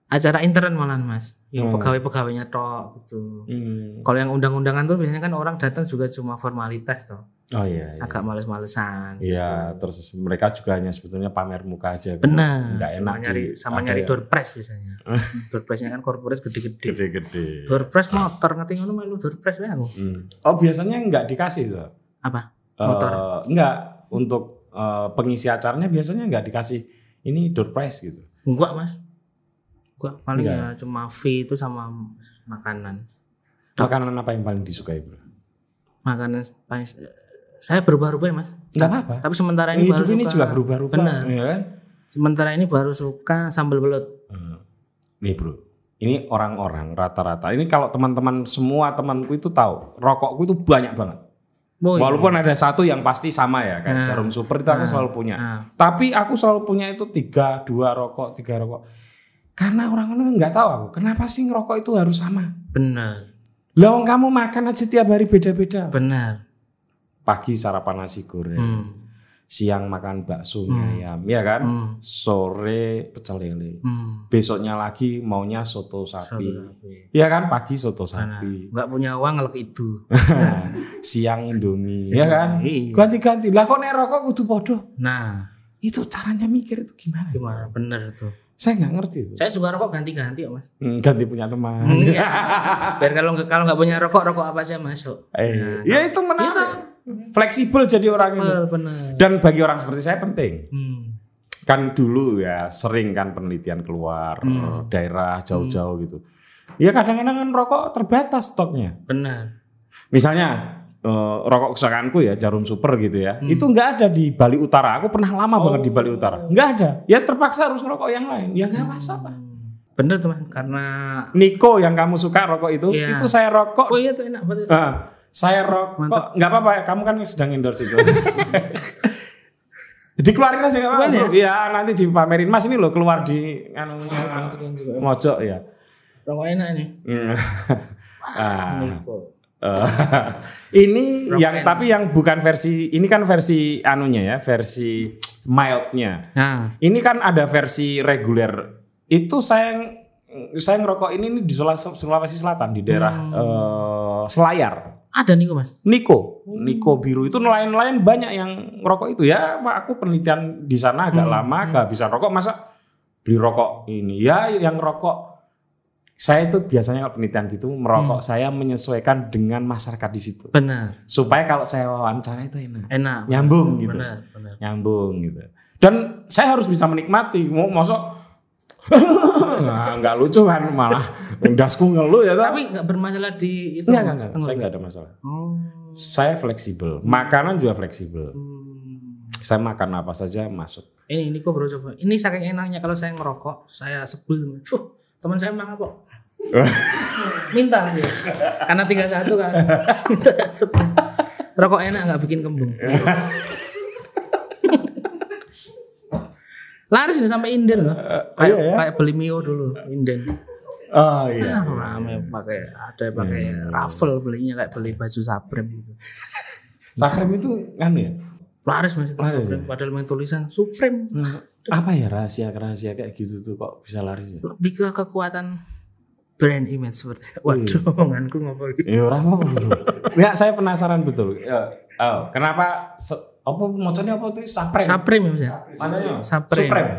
[SPEAKER 1] acara intern malahan mas. Yang
[SPEAKER 2] Hmm.
[SPEAKER 1] pegawai-pegawainya tok gitu.
[SPEAKER 2] Hmm.
[SPEAKER 1] Kalau yang undang-undangan tuh biasanya kan orang datang juga cuma formalitas toh.
[SPEAKER 2] Oh iya, iya.
[SPEAKER 1] Agak males-malesan.
[SPEAKER 2] Iya, terus mereka juga hanya sebetulnya pamer muka aja.
[SPEAKER 1] Benar.
[SPEAKER 2] Nggak
[SPEAKER 1] Sama
[SPEAKER 2] enak
[SPEAKER 1] nyari
[SPEAKER 2] di-
[SPEAKER 1] sama nyari
[SPEAKER 2] ya?
[SPEAKER 1] door prize biasanya. door prize-nya kan corporate gede-gede.
[SPEAKER 2] Gede-gede.
[SPEAKER 1] Door prize motor ngerti ngono melu door prize aku.
[SPEAKER 2] Hmm. Oh, biasanya nggak dikasih tuh.
[SPEAKER 1] Apa?
[SPEAKER 2] Eh,
[SPEAKER 1] Motor.
[SPEAKER 2] enggak, untuk eh, pengisi acaranya biasanya nggak dikasih ini door prize gitu.
[SPEAKER 1] Enggak, Mas. Enggak, paling
[SPEAKER 2] Enggak.
[SPEAKER 1] ya cuma fee itu sama makanan.
[SPEAKER 2] Makanan apa yang paling disukai, Bro?
[SPEAKER 1] Makanan paling Saya berubah-ubah ya mas.
[SPEAKER 2] Nggak apa-apa.
[SPEAKER 1] Tapi sementara ini
[SPEAKER 2] Hidup
[SPEAKER 1] baru
[SPEAKER 2] ini
[SPEAKER 1] suka.
[SPEAKER 2] juga berubah-ubah,
[SPEAKER 1] Benar.
[SPEAKER 2] ya kan?
[SPEAKER 1] Sementara ini baru suka sambal belut.
[SPEAKER 2] Hmm. Nih bro, ini orang-orang rata-rata. Ini kalau teman-teman semua temanku itu tahu, rokokku itu banyak banget.
[SPEAKER 1] Oh, iya.
[SPEAKER 2] Walaupun ada satu yang pasti sama ya, kayak
[SPEAKER 1] Nah.
[SPEAKER 2] jarum super itu aku selalu punya.
[SPEAKER 1] Nah.
[SPEAKER 2] Tapi aku selalu punya itu tiga, dua rokok, tiga rokok. Karena orang-orang nggak tahu aku, kenapa sih ngerokok itu harus sama?
[SPEAKER 1] Benar,
[SPEAKER 2] Lah wong kamu makan aja tiap hari beda-beda.
[SPEAKER 1] benar.
[SPEAKER 2] Pagi sarapan nasi goreng,
[SPEAKER 1] Hmm.
[SPEAKER 2] siang makan bakso mie ayam, ya kan?
[SPEAKER 1] Hmm.
[SPEAKER 2] Sore pecel lele.
[SPEAKER 1] Hmm.
[SPEAKER 2] Besoknya lagi maunya soto sapi.
[SPEAKER 1] Sapi.
[SPEAKER 2] Ya kan pagi soto sapi.
[SPEAKER 1] nggak punya uang ngelek itu.
[SPEAKER 2] Siang Indomie, ya kan?
[SPEAKER 1] Iya.
[SPEAKER 2] Ganti-ganti. Lah kok nek rokok kudu podo?
[SPEAKER 1] Nah,
[SPEAKER 2] Itu caranya mikir itu gimana?
[SPEAKER 1] gimana? Bener tuh.
[SPEAKER 2] Saya nggak ngerti itu.
[SPEAKER 1] Saya juga rokok ganti-ganti ya mas.
[SPEAKER 2] Hmm, ganti punya teman.
[SPEAKER 1] Iya. Biar kalau nggak kalau nggak punya rokok, rokok apa aja masuk.
[SPEAKER 2] Eh, ya itu menarik. Fleksibel jadi orang itu.
[SPEAKER 1] Bener.
[SPEAKER 2] Dan bagi orang seperti saya penting.
[SPEAKER 1] Hmm.
[SPEAKER 2] Kan dulu ya sering kan penelitian keluar
[SPEAKER 1] Hmm.
[SPEAKER 2] daerah jauh-jauh gitu. Ya kadang-kadang kan rokok terbatas stoknya.
[SPEAKER 1] Benar.
[SPEAKER 2] Misalnya eh, rokok kesukaanku ya jarum super gitu ya.
[SPEAKER 1] Hmm.
[SPEAKER 2] Itu nggak ada di Bali Utara. Aku pernah lama banget di
[SPEAKER 1] Oh.
[SPEAKER 2] Bali Utara. Nggak ada. Ya terpaksa harus ngerokok yang lain. Ya nggak masalah.
[SPEAKER 1] Bener teman, karena
[SPEAKER 2] Niko yang kamu suka rokok itu,
[SPEAKER 1] Iya.
[SPEAKER 2] itu saya rokok.
[SPEAKER 1] oh iya tuh enak banget.
[SPEAKER 2] Ah, saya rokok nggak apa-apa. Kamu kan sedang endorse itu. Dikeluarin aja nggak apa-apa. bro. Iya nanti dipamerin Mas ini loh keluar di anunya mojok ya.
[SPEAKER 1] Rokok enak nih.
[SPEAKER 2] ah.
[SPEAKER 1] Niko.
[SPEAKER 2] Eh, ini
[SPEAKER 1] Rock
[SPEAKER 2] yang
[SPEAKER 1] and-
[SPEAKER 2] tapi yang bukan versi ini kan versi anunya ya, versi mildnya.
[SPEAKER 1] Nah,
[SPEAKER 2] Ini kan ada versi reguler. Itu saya saya ngerokok ini nih di Sulawesi Selatan di daerah
[SPEAKER 1] Hmm.
[SPEAKER 2] eh, Selayar.
[SPEAKER 1] ada nih mas.
[SPEAKER 2] Niko,
[SPEAKER 1] Hmm.
[SPEAKER 2] Niko biru itu nelayan-nelayan banyak yang ngerokok itu ya. Pak, aku penelitian di sana agak
[SPEAKER 1] Hmm,
[SPEAKER 2] lama, kehabisan rokok masa beli rokok ini ya yang rokok. Saya itu biasanya kalau penelitian gitu
[SPEAKER 1] Hmm.
[SPEAKER 2] merokok saya menyesuaikan dengan masyarakat di situ
[SPEAKER 1] Benar.
[SPEAKER 2] supaya kalau saya wawancara itu enak,
[SPEAKER 1] Enak.
[SPEAKER 2] nyambung gitu,
[SPEAKER 1] Benar, benar.
[SPEAKER 2] nyambung gitu. Dan saya harus bisa menikmati. Mau masuk nggak nggak lucu kan malah dasku ngeluh ya
[SPEAKER 1] Tapi nggak bermasalah di itu. Mas,
[SPEAKER 2] enggak.
[SPEAKER 1] tengok.
[SPEAKER 2] Saya enggak ada masalah.
[SPEAKER 1] Oh.
[SPEAKER 2] Saya fleksibel. Makanan juga fleksibel.
[SPEAKER 1] Hmm.
[SPEAKER 2] Saya makan apa saja masuk.
[SPEAKER 1] Ini ini kok bro coba. Ini saking enaknya kalau saya ngerokok, saya sebel. Fuh, teman saya emang apa? Minta dia. Karena tinggal satu kan. Minta. Rokok enak nggak bikin kembung. Laris ini sampai inden loh. Kayak
[SPEAKER 2] iya ya?
[SPEAKER 1] kayak beli mio dulu inden.
[SPEAKER 2] Oh iya.
[SPEAKER 1] Ya, rame pakai ada yang pakai raffle belinya kayak beli baju saprem gitu.
[SPEAKER 2] Sakrem itu kan ya.
[SPEAKER 1] Laris masih
[SPEAKER 2] Laris,
[SPEAKER 1] Supreme. padahal main tulisan Supreme.
[SPEAKER 2] Apa ya rahasia rahasia kayak gitu tuh kok bisa laris ya?
[SPEAKER 1] Lebih ke kekuatan brand image seperti waduh omonganku ngopo gitu.
[SPEAKER 2] Ya orang apa? Nggak, saya penasaran betul. Ya, oh, kenapa? apa macamnya apa tuh saprem?
[SPEAKER 1] Supreme ya Mas ya?
[SPEAKER 2] Mananya?
[SPEAKER 1] Supreme.
[SPEAKER 2] Supreme.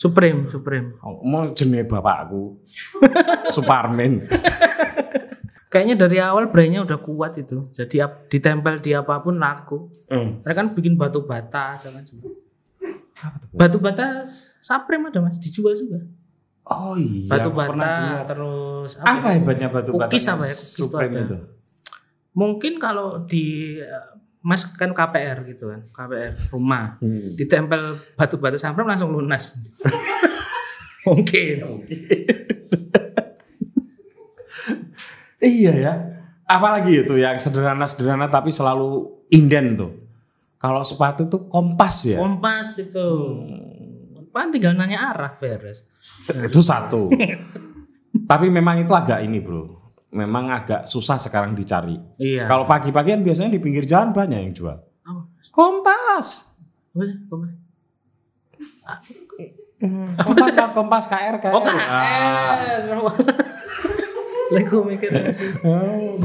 [SPEAKER 1] Supreme, Supreme.
[SPEAKER 2] Oh, mau jenis bapakku. Suparmen.
[SPEAKER 1] Kayaknya dari awal brandnya udah kuat itu. Jadi ditempel di apa pun laku.
[SPEAKER 2] Hmm.
[SPEAKER 1] Mereka kan bikin batu bata kan? Batu bata Supreme ada Mas, dijual juga.
[SPEAKER 2] Oh iya.
[SPEAKER 1] batu bata terus
[SPEAKER 2] Apa
[SPEAKER 1] ya?
[SPEAKER 2] hebatnya batu bata?
[SPEAKER 1] Cookies apa ya? Cookies itu
[SPEAKER 2] itu.
[SPEAKER 1] Mungkin kalau di eh, Mas kan KPR gitu kan, KPR rumah.
[SPEAKER 2] Hmm.
[SPEAKER 1] Ditempel batu bata Supreme langsung lunas. Mungkin.
[SPEAKER 2] Iya ya. Apalagi itu yang sederhana-sederhana tapi selalu inden tuh. Kalau sepatu tuh kompas ya.
[SPEAKER 1] Kompas itu. Pan tinggal nanya arah beres.
[SPEAKER 2] itu satu. tapi memang itu agak ini bro. Memang agak susah sekarang dicari.
[SPEAKER 1] Iya.
[SPEAKER 2] Kalau pagi-pagi kan biasanya di pinggir jalan banyak yang jual.
[SPEAKER 1] Apa?
[SPEAKER 2] Kompas.
[SPEAKER 1] Apa sih? Kompas?
[SPEAKER 2] Kompas, kompas, kompas KR, KR.
[SPEAKER 1] Oh KR. Lagi gue mikir sih.
[SPEAKER 2] Oh,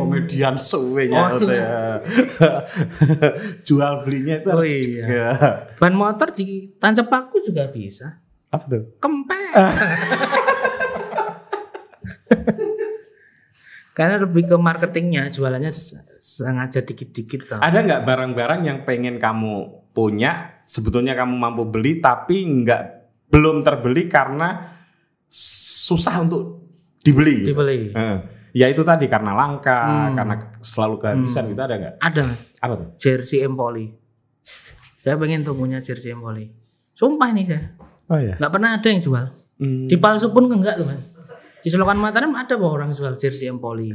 [SPEAKER 2] komedian
[SPEAKER 1] Oh,
[SPEAKER 2] itu ya. Jual belinya itu
[SPEAKER 1] Oh, iya.
[SPEAKER 2] Ya.
[SPEAKER 1] Ban motor di tancap paku juga bisa.
[SPEAKER 2] Apa tuh?
[SPEAKER 1] Kempes. Karena lebih ke marketingnya, jualannya sengaja dikit-dikit tau.
[SPEAKER 2] Ada nggak barang-barang yang pengen kamu punya, sebetulnya kamu mampu beli tapi nggak belum terbeli karena susah untuk dibeli. gitu?
[SPEAKER 1] Dibeli.
[SPEAKER 2] Eh, Ya itu tadi karena langka, karena selalu kehabisan gitu ada nggak?
[SPEAKER 1] Ada.
[SPEAKER 2] Apa tuh?
[SPEAKER 1] jersey Empoli. Saya pengen tuh punya jersey Empoli. Sumpah ini saya.
[SPEAKER 2] Oh ya.
[SPEAKER 1] nggak pernah ada yang jual. Di palsu pun enggak loh Mas. Di Selokan Mataram ada kok orang jual jersey Empoli.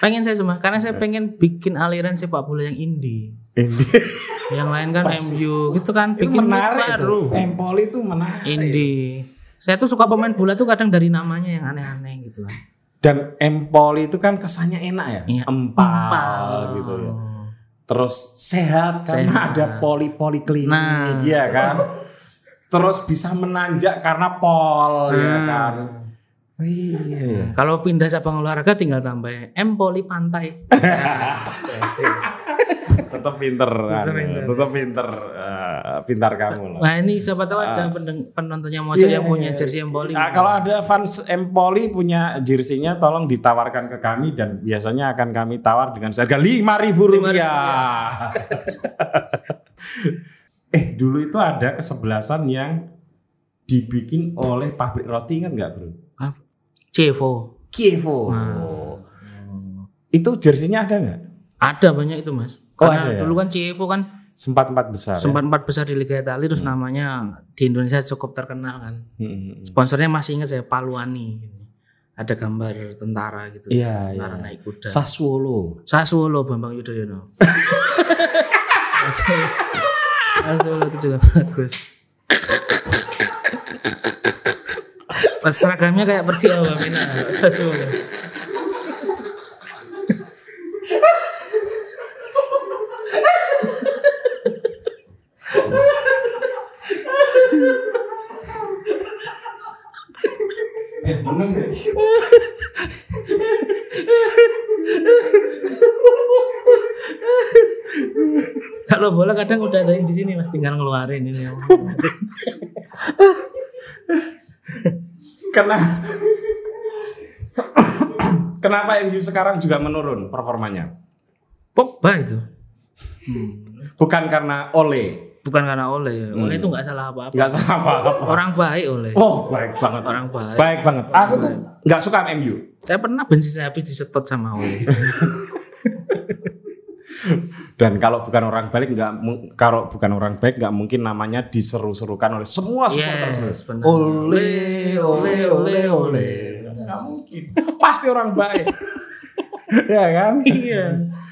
[SPEAKER 1] Pengen saya cuma karena saya pengen bikin aliran sepak bola yang indie.
[SPEAKER 2] Ini
[SPEAKER 1] Yang lain kan MU gitu kan bikin
[SPEAKER 2] menarik
[SPEAKER 1] baru.
[SPEAKER 2] itu. Empoli itu menarik.
[SPEAKER 1] Indie. Saya tuh suka pemain bola tuh kadang dari namanya yang aneh-aneh gitu kan.
[SPEAKER 2] Dan Empoli itu kan kesannya enak ya,
[SPEAKER 1] Iya.
[SPEAKER 2] empal, gitu ya. Terus sehat karena ada poli-poli klinik,
[SPEAKER 1] Nah.
[SPEAKER 2] ya kan. Terus bisa menanjak karena pol, ya
[SPEAKER 1] Nah.
[SPEAKER 2] kan. Iya.
[SPEAKER 1] Kalau pindah cabang olahraga tinggal tambah Empoli pantai.
[SPEAKER 2] Tetap pinter, tetap
[SPEAKER 1] pinter.
[SPEAKER 2] tetap pinter, Eh, pintar kamu lah.
[SPEAKER 1] Nah ini siapa tahu ada pendeng- penontonnya Mojo yang punya jersey Empoli.
[SPEAKER 2] Nah, kalau ada fans Empoli punya jersinya tolong ditawarkan ke kami dan biasanya akan kami tawar dengan harga lima ribu rupiah. eh dulu itu ada kesebelasan yang dibikin oleh pabrik roti kan nggak bro?
[SPEAKER 1] Ah, Cevo.
[SPEAKER 2] Kievo. Itu jersinya ada nggak?
[SPEAKER 1] Ada banyak itu mas.
[SPEAKER 2] Oh,
[SPEAKER 1] Karena
[SPEAKER 2] ada ya?
[SPEAKER 1] dulu kan Cevo kan
[SPEAKER 2] Sempat empat besar. ya?
[SPEAKER 1] sempat empat besar di Liga Italia terus namanya di Indonesia cukup terkenal kan.
[SPEAKER 2] Hmm.
[SPEAKER 1] Sponsornya masih ingat saya Paluani. Ada gambar tentara gitu.
[SPEAKER 2] Iya,
[SPEAKER 1] tentara
[SPEAKER 2] iya.
[SPEAKER 1] naik kuda.
[SPEAKER 2] Sassuolo.
[SPEAKER 1] Sassuolo Bambang Yudhoyono. Sassuolo Sassuolo itu juga bagus. Pas seragamnya kayak Persiawa Mina Sassuolo. Kalau bola kadang udah ada yang di sini mas tinggal ngeluarin ini.
[SPEAKER 2] Kenapa? Kenapa MU sekarang juga menurun performanya?
[SPEAKER 1] Pogba itu.
[SPEAKER 2] Bukan karena Ole,
[SPEAKER 1] Bukan karena Ole. Ole itu nggak salah apa-apa.
[SPEAKER 2] nggak salah apa-apa.
[SPEAKER 1] Orang baik Ole.
[SPEAKER 2] Oh, baik banget.
[SPEAKER 1] Orang baik.
[SPEAKER 2] Baik banget. Aku tuh nggak suka MU.
[SPEAKER 1] Saya pernah bensin saya habis disetot sama Ole.
[SPEAKER 2] Dan kalau bukan orang baik nggak kalau bukan orang baik nggak mungkin namanya diseru-serukan oleh semua supporter.
[SPEAKER 1] yes, benar.
[SPEAKER 2] Ole, ole, ole, ole. Nggak mungkin. Pasti orang baik. ya kan?
[SPEAKER 1] Iya.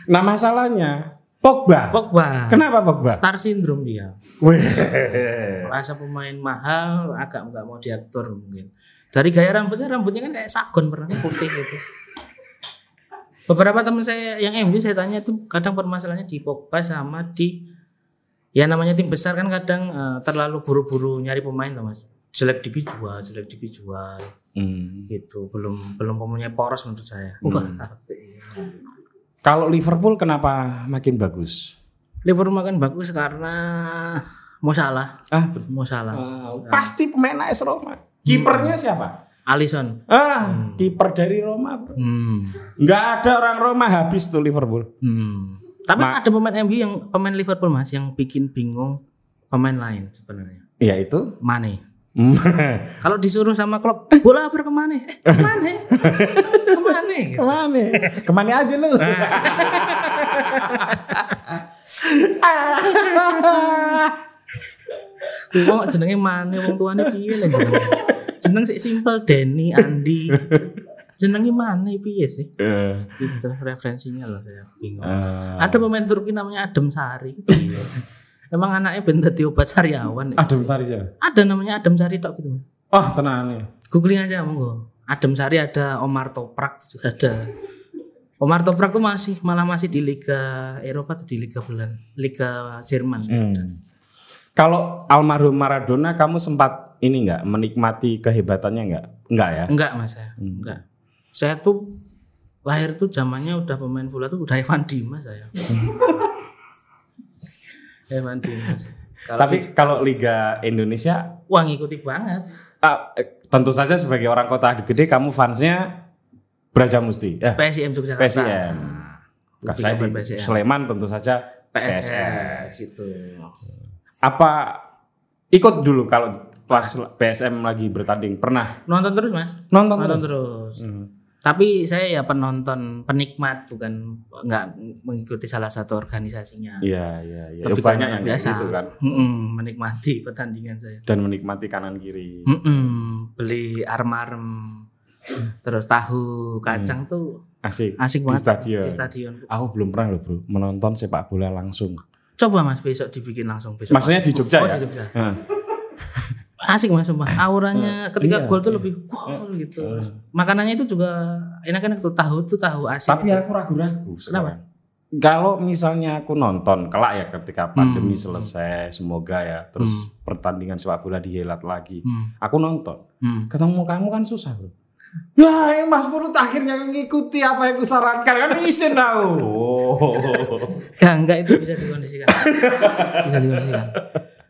[SPEAKER 2] Nah masalahnya Pogba.
[SPEAKER 1] Pogba.
[SPEAKER 2] Kenapa Pogba?
[SPEAKER 1] Star syndrome dia.
[SPEAKER 2] Wih.
[SPEAKER 1] Rasa pemain mahal agak nggak mau diatur mungkin. Dari gaya rambutnya, rambutnya kan kayak sagon pernah putih gitu. Beberapa teman saya yang MU saya tanya tuh kadang permasalahannya di Pogba sama di ya namanya tim besar kan kadang eh, terlalu buru-buru nyari pemain tuh mas. Jelek dikit jual, jelek dikit jual
[SPEAKER 2] Hmm.
[SPEAKER 1] gitu. Belum belum mempunyai poros menurut saya. Wah.
[SPEAKER 2] Kalau Liverpool kenapa makin bagus?
[SPEAKER 1] Liverpool makan bagus karena mau salah,
[SPEAKER 2] Ah,
[SPEAKER 1] mau salah.
[SPEAKER 2] pasti pemain AS Roma. Kipernya siapa?
[SPEAKER 1] Alisson.
[SPEAKER 2] Ah, kiper dari Roma. bro.
[SPEAKER 1] Hmm.
[SPEAKER 2] Nggak ada orang Roma habis tuh Liverpool.
[SPEAKER 1] Hmm. Tapi ada pemain MU yang pemain Liverpool Mas yang bikin bingung pemain lain sebenarnya.
[SPEAKER 2] Ya itu.
[SPEAKER 1] Mane. Kalau disuruh sama klub, bola apa ke mana? Eh, ke mana? ke mana? Gitu.
[SPEAKER 2] Ke mana? Ke mana aja lu?
[SPEAKER 1] Wong jenenge Mane wong tuane piye lah jenenge? Jeneng sik simpel Denny, Andi. Jenenge Mane piye sih?
[SPEAKER 2] Eh,
[SPEAKER 1] Itu referensinya loh saya bingung.
[SPEAKER 2] eh,
[SPEAKER 1] Ada pemain Turki namanya Adem Sari. Piye? Emang anaknya ben dadi obat sariawan.
[SPEAKER 2] Adem Sari siapa?
[SPEAKER 1] Ada namanya Adem Sari tok gitu.
[SPEAKER 2] Oh, tenang nih.
[SPEAKER 1] Googling aja monggo. Adem Sari ada Omar Toprak juga ada. Omar Toprak tuh masih malah masih di Liga Eropa atau di Liga Belan, Liga Jerman.
[SPEAKER 2] Hmm. Kalau almarhum Maradona kamu sempat ini nggak menikmati kehebatannya nggak? Nggak ya?
[SPEAKER 1] Enggak Mas saya. Enggak. Saya tuh lahir tuh zamannya udah pemain bola tuh udah Evan Dimas saya. Evan Dimas. Kalau
[SPEAKER 2] Tapi kalau Liga Indonesia
[SPEAKER 1] wah ngikuti banget.
[SPEAKER 2] eh, tentu saja sebagai orang kota gede kamu fansnya Braja Musti. Ya,
[SPEAKER 1] PSIM Yogyakarta.
[SPEAKER 2] PSIM. Nggak, saya di
[SPEAKER 1] PSIM.
[SPEAKER 2] Sleman tentu saja PSM.
[SPEAKER 1] PSS gitu.
[SPEAKER 2] Apa ikut dulu kalau pas PSM lagi bertanding pernah
[SPEAKER 1] Nonton terus Mas.
[SPEAKER 2] nonton,
[SPEAKER 1] Nonton
[SPEAKER 2] terus?
[SPEAKER 1] terus.
[SPEAKER 2] Hmm.
[SPEAKER 1] Tapi saya ya penonton, penikmat bukan nggak mengikuti salah satu organisasinya.
[SPEAKER 2] Iya, iya, iya. Ya,
[SPEAKER 1] Lebih
[SPEAKER 2] banyak yang
[SPEAKER 1] biasa.
[SPEAKER 2] gitu kan.
[SPEAKER 1] Mm-mm, menikmati pertandingan saya.
[SPEAKER 2] Dan menikmati kanan kiri.
[SPEAKER 1] Mm-mm, beli arem-arem, terus tahu kacang tuh
[SPEAKER 2] Asik.
[SPEAKER 1] asik
[SPEAKER 2] Di
[SPEAKER 1] banget
[SPEAKER 2] stadion.
[SPEAKER 1] di stadion.
[SPEAKER 2] Aku belum pernah loh bro menonton sepak bola langsung.
[SPEAKER 1] Coba mas besok dibikin langsung besok.
[SPEAKER 2] Maksudnya di Jogja
[SPEAKER 1] Oh,
[SPEAKER 2] ya?
[SPEAKER 1] di Jogja.
[SPEAKER 2] Hah.
[SPEAKER 1] Asik mas sumpah. Auranya ketika
[SPEAKER 2] Iya,
[SPEAKER 1] gol tuh lebih wow gitu. Makanannya itu juga enak-enak tuh tahu tuh tahu asin.
[SPEAKER 2] Tapi
[SPEAKER 1] itu.
[SPEAKER 2] aku ragu-ragu sekarang. Kalau misalnya aku nonton kelak ya ketika pandemi selesai semoga ya terus pertandingan sepak bola dihelat lagi.
[SPEAKER 1] Hmm.
[SPEAKER 2] Aku nonton.
[SPEAKER 1] Hmm.
[SPEAKER 2] Ketemu kamu kan susah bro. Ya, Mas Purut akhirnya mengikuti apa yang kusarankan kan isin tahu. Oh.
[SPEAKER 1] Ya enggak itu bisa dikondisikan. bisa dikondisikan.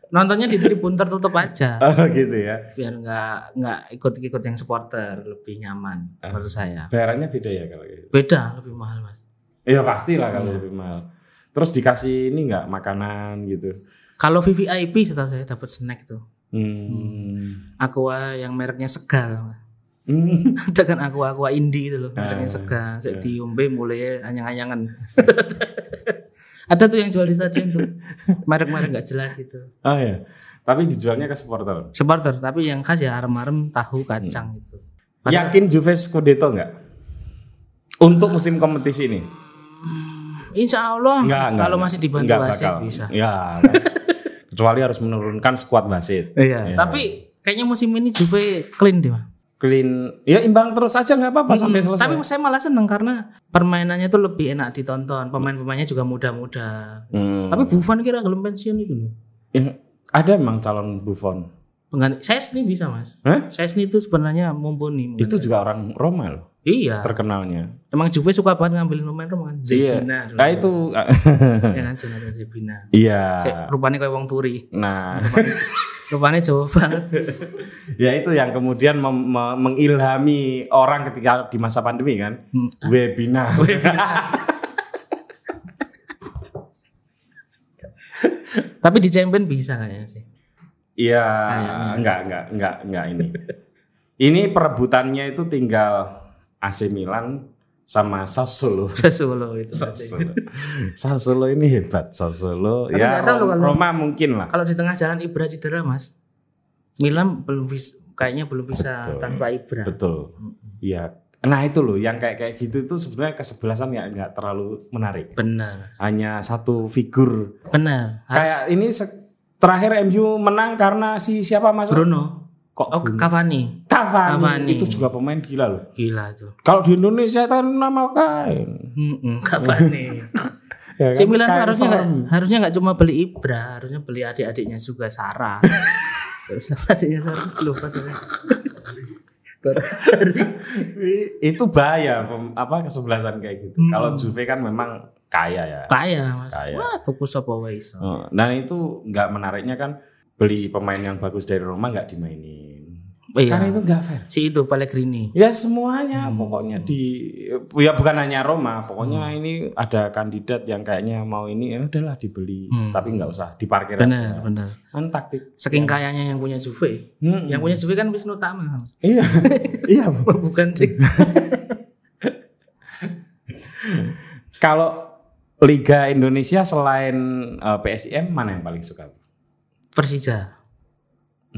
[SPEAKER 1] Nontonnya di tribun tertutup aja
[SPEAKER 2] Oh, gitu ya.
[SPEAKER 1] biar enggak enggak ikut-ikut yang supporter lebih nyaman menurut saya.
[SPEAKER 2] Bayarannya beda ya kalau gitu.
[SPEAKER 1] Beda lebih mahal mas.
[SPEAKER 2] Iya pastilah kalau lebih mahal. Terus dikasih ini nggak makanan gitu.
[SPEAKER 1] Kalau VVIP setahu saya dapat snack tuh.
[SPEAKER 2] Hmm.
[SPEAKER 1] Aqua yang mereknya segar.
[SPEAKER 2] Hmm.
[SPEAKER 1] Ada kan aqua aqua indie itu loh,
[SPEAKER 2] Ah,
[SPEAKER 1] segar. Saya
[SPEAKER 2] iya.
[SPEAKER 1] diombe mulai anyang-anyangan. Ada tuh yang jual di stadion tuh. Merek-merek nggak jelas gitu.
[SPEAKER 2] Oh ya. Tapi dijualnya ke supporter.
[SPEAKER 1] Supporter tapi yang khas ya arem-arem tahu kacang
[SPEAKER 2] Hmm.
[SPEAKER 1] gitu. Padahal-
[SPEAKER 2] Yakin Juve Scudetto nggak? Untuk musim kompetisi ini?
[SPEAKER 1] Insya Allah
[SPEAKER 2] Enggak, enggak.
[SPEAKER 1] kalau masih dibantu
[SPEAKER 2] Enggak
[SPEAKER 1] wasit
[SPEAKER 2] bakal.
[SPEAKER 1] bisa.
[SPEAKER 2] Ya. Kecuali harus menurunkan skuad wasit.
[SPEAKER 1] Iya. Tapi kayaknya musim ini Juve clean deh, Mas.
[SPEAKER 2] Clean. Ya imbang terus aja nggak apa-apa sampai selesai.
[SPEAKER 1] Tapi saya malah seneng karena permainannya tuh lebih enak ditonton. Pemain-pemainnya juga muda-muda.
[SPEAKER 2] Hmm.
[SPEAKER 1] Tapi Buffon kira belum pensiun itu loh.
[SPEAKER 2] Ya, ada emang calon Buffon.
[SPEAKER 1] Pengganti saya sendiri bisa, Mas.
[SPEAKER 2] Hah?
[SPEAKER 1] Saya sendiri itu sebenarnya mumpuni.
[SPEAKER 2] Itu juga orang Roma loh
[SPEAKER 1] Iya.
[SPEAKER 2] terkenalnya.
[SPEAKER 1] Emang Juve suka banget ngambil pemain Roma kan.
[SPEAKER 2] Iya.
[SPEAKER 1] Zebina dulu.
[SPEAKER 2] Nah itu.
[SPEAKER 1] Ya kan Jonathan Zebina.
[SPEAKER 2] Iya.
[SPEAKER 1] Kayak rupanya kayak wong turi.
[SPEAKER 2] Nah,
[SPEAKER 1] Rupanya jauh banget.
[SPEAKER 2] ya itu yang kemudian mem- me- mengilhami orang ketika di masa pandemi kan.
[SPEAKER 1] Hmm.
[SPEAKER 2] Webinar.
[SPEAKER 1] Tapi di Champion bisa kayaknya sih.
[SPEAKER 2] Iya, enggak, enggak, enggak, enggak ini. Ini perebutannya itu tinggal AC Milan sama Sassuolo.
[SPEAKER 1] Solo itu.
[SPEAKER 2] Sassuolo. Sassuolo ini hebat, Sassuolo.
[SPEAKER 1] Tapi
[SPEAKER 2] Ya
[SPEAKER 1] nggak tahu loh
[SPEAKER 2] Rom-
[SPEAKER 1] kalau-
[SPEAKER 2] Roma mungkin lah.
[SPEAKER 1] Kalau di tengah jalan Ibra cedera, Mas. Milan belum bisa kayaknya belum bisa
[SPEAKER 2] Betul.
[SPEAKER 1] tanpa Ibra.
[SPEAKER 2] Betul. Iya. Nah itu loh, yang kayak kayak gitu itu sebetulnya kesebelasan ya nggak terlalu menarik.
[SPEAKER 1] Benar.
[SPEAKER 2] Hanya satu figur.
[SPEAKER 1] Benar.
[SPEAKER 2] Kayak ini terakhir MU menang karena si siapa mas?
[SPEAKER 1] Bruno.
[SPEAKER 2] Kok
[SPEAKER 1] Oh, Cavani.
[SPEAKER 2] Cavani.
[SPEAKER 1] Cavani.
[SPEAKER 2] Itu juga pemain gila loh.
[SPEAKER 1] Gila tuh.
[SPEAKER 2] Kalau di Indonesia kan nama kain.
[SPEAKER 1] Mm-mm, Cavani.
[SPEAKER 2] Ya
[SPEAKER 1] Si Milan harusnya
[SPEAKER 2] serem.
[SPEAKER 1] harusnya nggak cuma beli Ibra, harusnya beli adik-adiknya juga Sarah. Terus apa Sarah lupa saya.
[SPEAKER 2] Itu bahaya apa kesebelasan kayak gitu. Kalau Juve kan memang kaya ya.
[SPEAKER 1] Kaya Mas.
[SPEAKER 2] Kaya.
[SPEAKER 1] Wah, tuku sapa wae iso.
[SPEAKER 2] Dan itu nggak menariknya kan beli pemain yang bagus dari Roma nggak dimainin.
[SPEAKER 1] Iya.
[SPEAKER 2] Kan itu nggak fair.
[SPEAKER 1] Si itu Pellegrini.
[SPEAKER 2] Ya semuanya
[SPEAKER 1] Hmm.
[SPEAKER 2] pokoknya di ya bukan hanya Roma, pokoknya ini ada kandidat yang kayaknya mau ini ya udahlah dibeli,
[SPEAKER 1] Hmm.
[SPEAKER 2] tapi nggak usah diparkir
[SPEAKER 1] Benar,
[SPEAKER 2] aja.
[SPEAKER 1] benar.
[SPEAKER 2] Kan taktik.
[SPEAKER 1] Saking kayanya yang punya Juve.
[SPEAKER 2] Hmm.
[SPEAKER 1] Yang punya Juve kan Wisnu Tama.
[SPEAKER 2] Iya. iya. Bu.
[SPEAKER 1] Bukan Dik.
[SPEAKER 2] Kalau Liga Indonesia selain eh, PSIM mana yang paling suka?
[SPEAKER 1] Persija.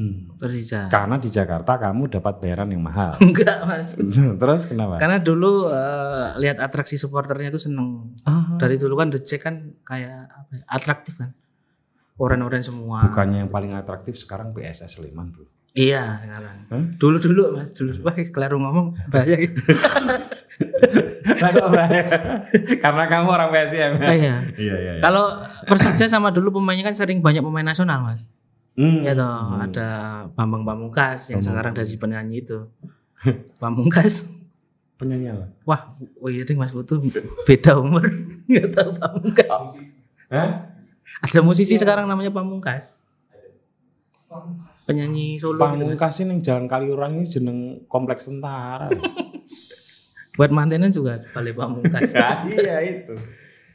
[SPEAKER 2] Hmm.
[SPEAKER 1] Persija.
[SPEAKER 2] Karena di Jakarta kamu dapat bayaran yang mahal.
[SPEAKER 1] Enggak, Mas.
[SPEAKER 2] Terus kenapa?
[SPEAKER 1] Karena dulu eh, lihat atraksi supporternya itu seneng.
[SPEAKER 2] Ah,
[SPEAKER 1] Dari dulu kan The Jack kan kayak apa ya, atraktif kan. Oren-oren semua.
[SPEAKER 2] bukannya yang paling atraktif sekarang PSS Sleman, Bro.
[SPEAKER 1] Iya sekarang.
[SPEAKER 2] Hah?
[SPEAKER 1] Dulu dulu mas dulu. Wah keliru ngomong bahaya gitu.
[SPEAKER 2] Bahaya? Karena kamu orang PSIM.
[SPEAKER 1] Ah, iya.
[SPEAKER 2] Iya, iya, iya.
[SPEAKER 1] Kalau Persija sama dulu pemainnya kan sering banyak pemain nasional mas.
[SPEAKER 2] Hmm.
[SPEAKER 1] Ya toh ada Bambang Pamungkas yang sekarang dari penyanyi itu. Pamungkas.
[SPEAKER 2] Penyanyi apa?
[SPEAKER 1] Wah, oh iya ding Mas Putu beda umur nggak tahu Pamungkas.
[SPEAKER 2] Hah?
[SPEAKER 1] Ada musisi sekarang namanya Pamungkas. Penyanyi Solo. gitu, Mas.
[SPEAKER 2] Pamungkas ini yang Jalan Kaliurang ini jeneng kompleks tentara.
[SPEAKER 1] Buat mantenan juga Balai Pamungkas.
[SPEAKER 2] iya itu.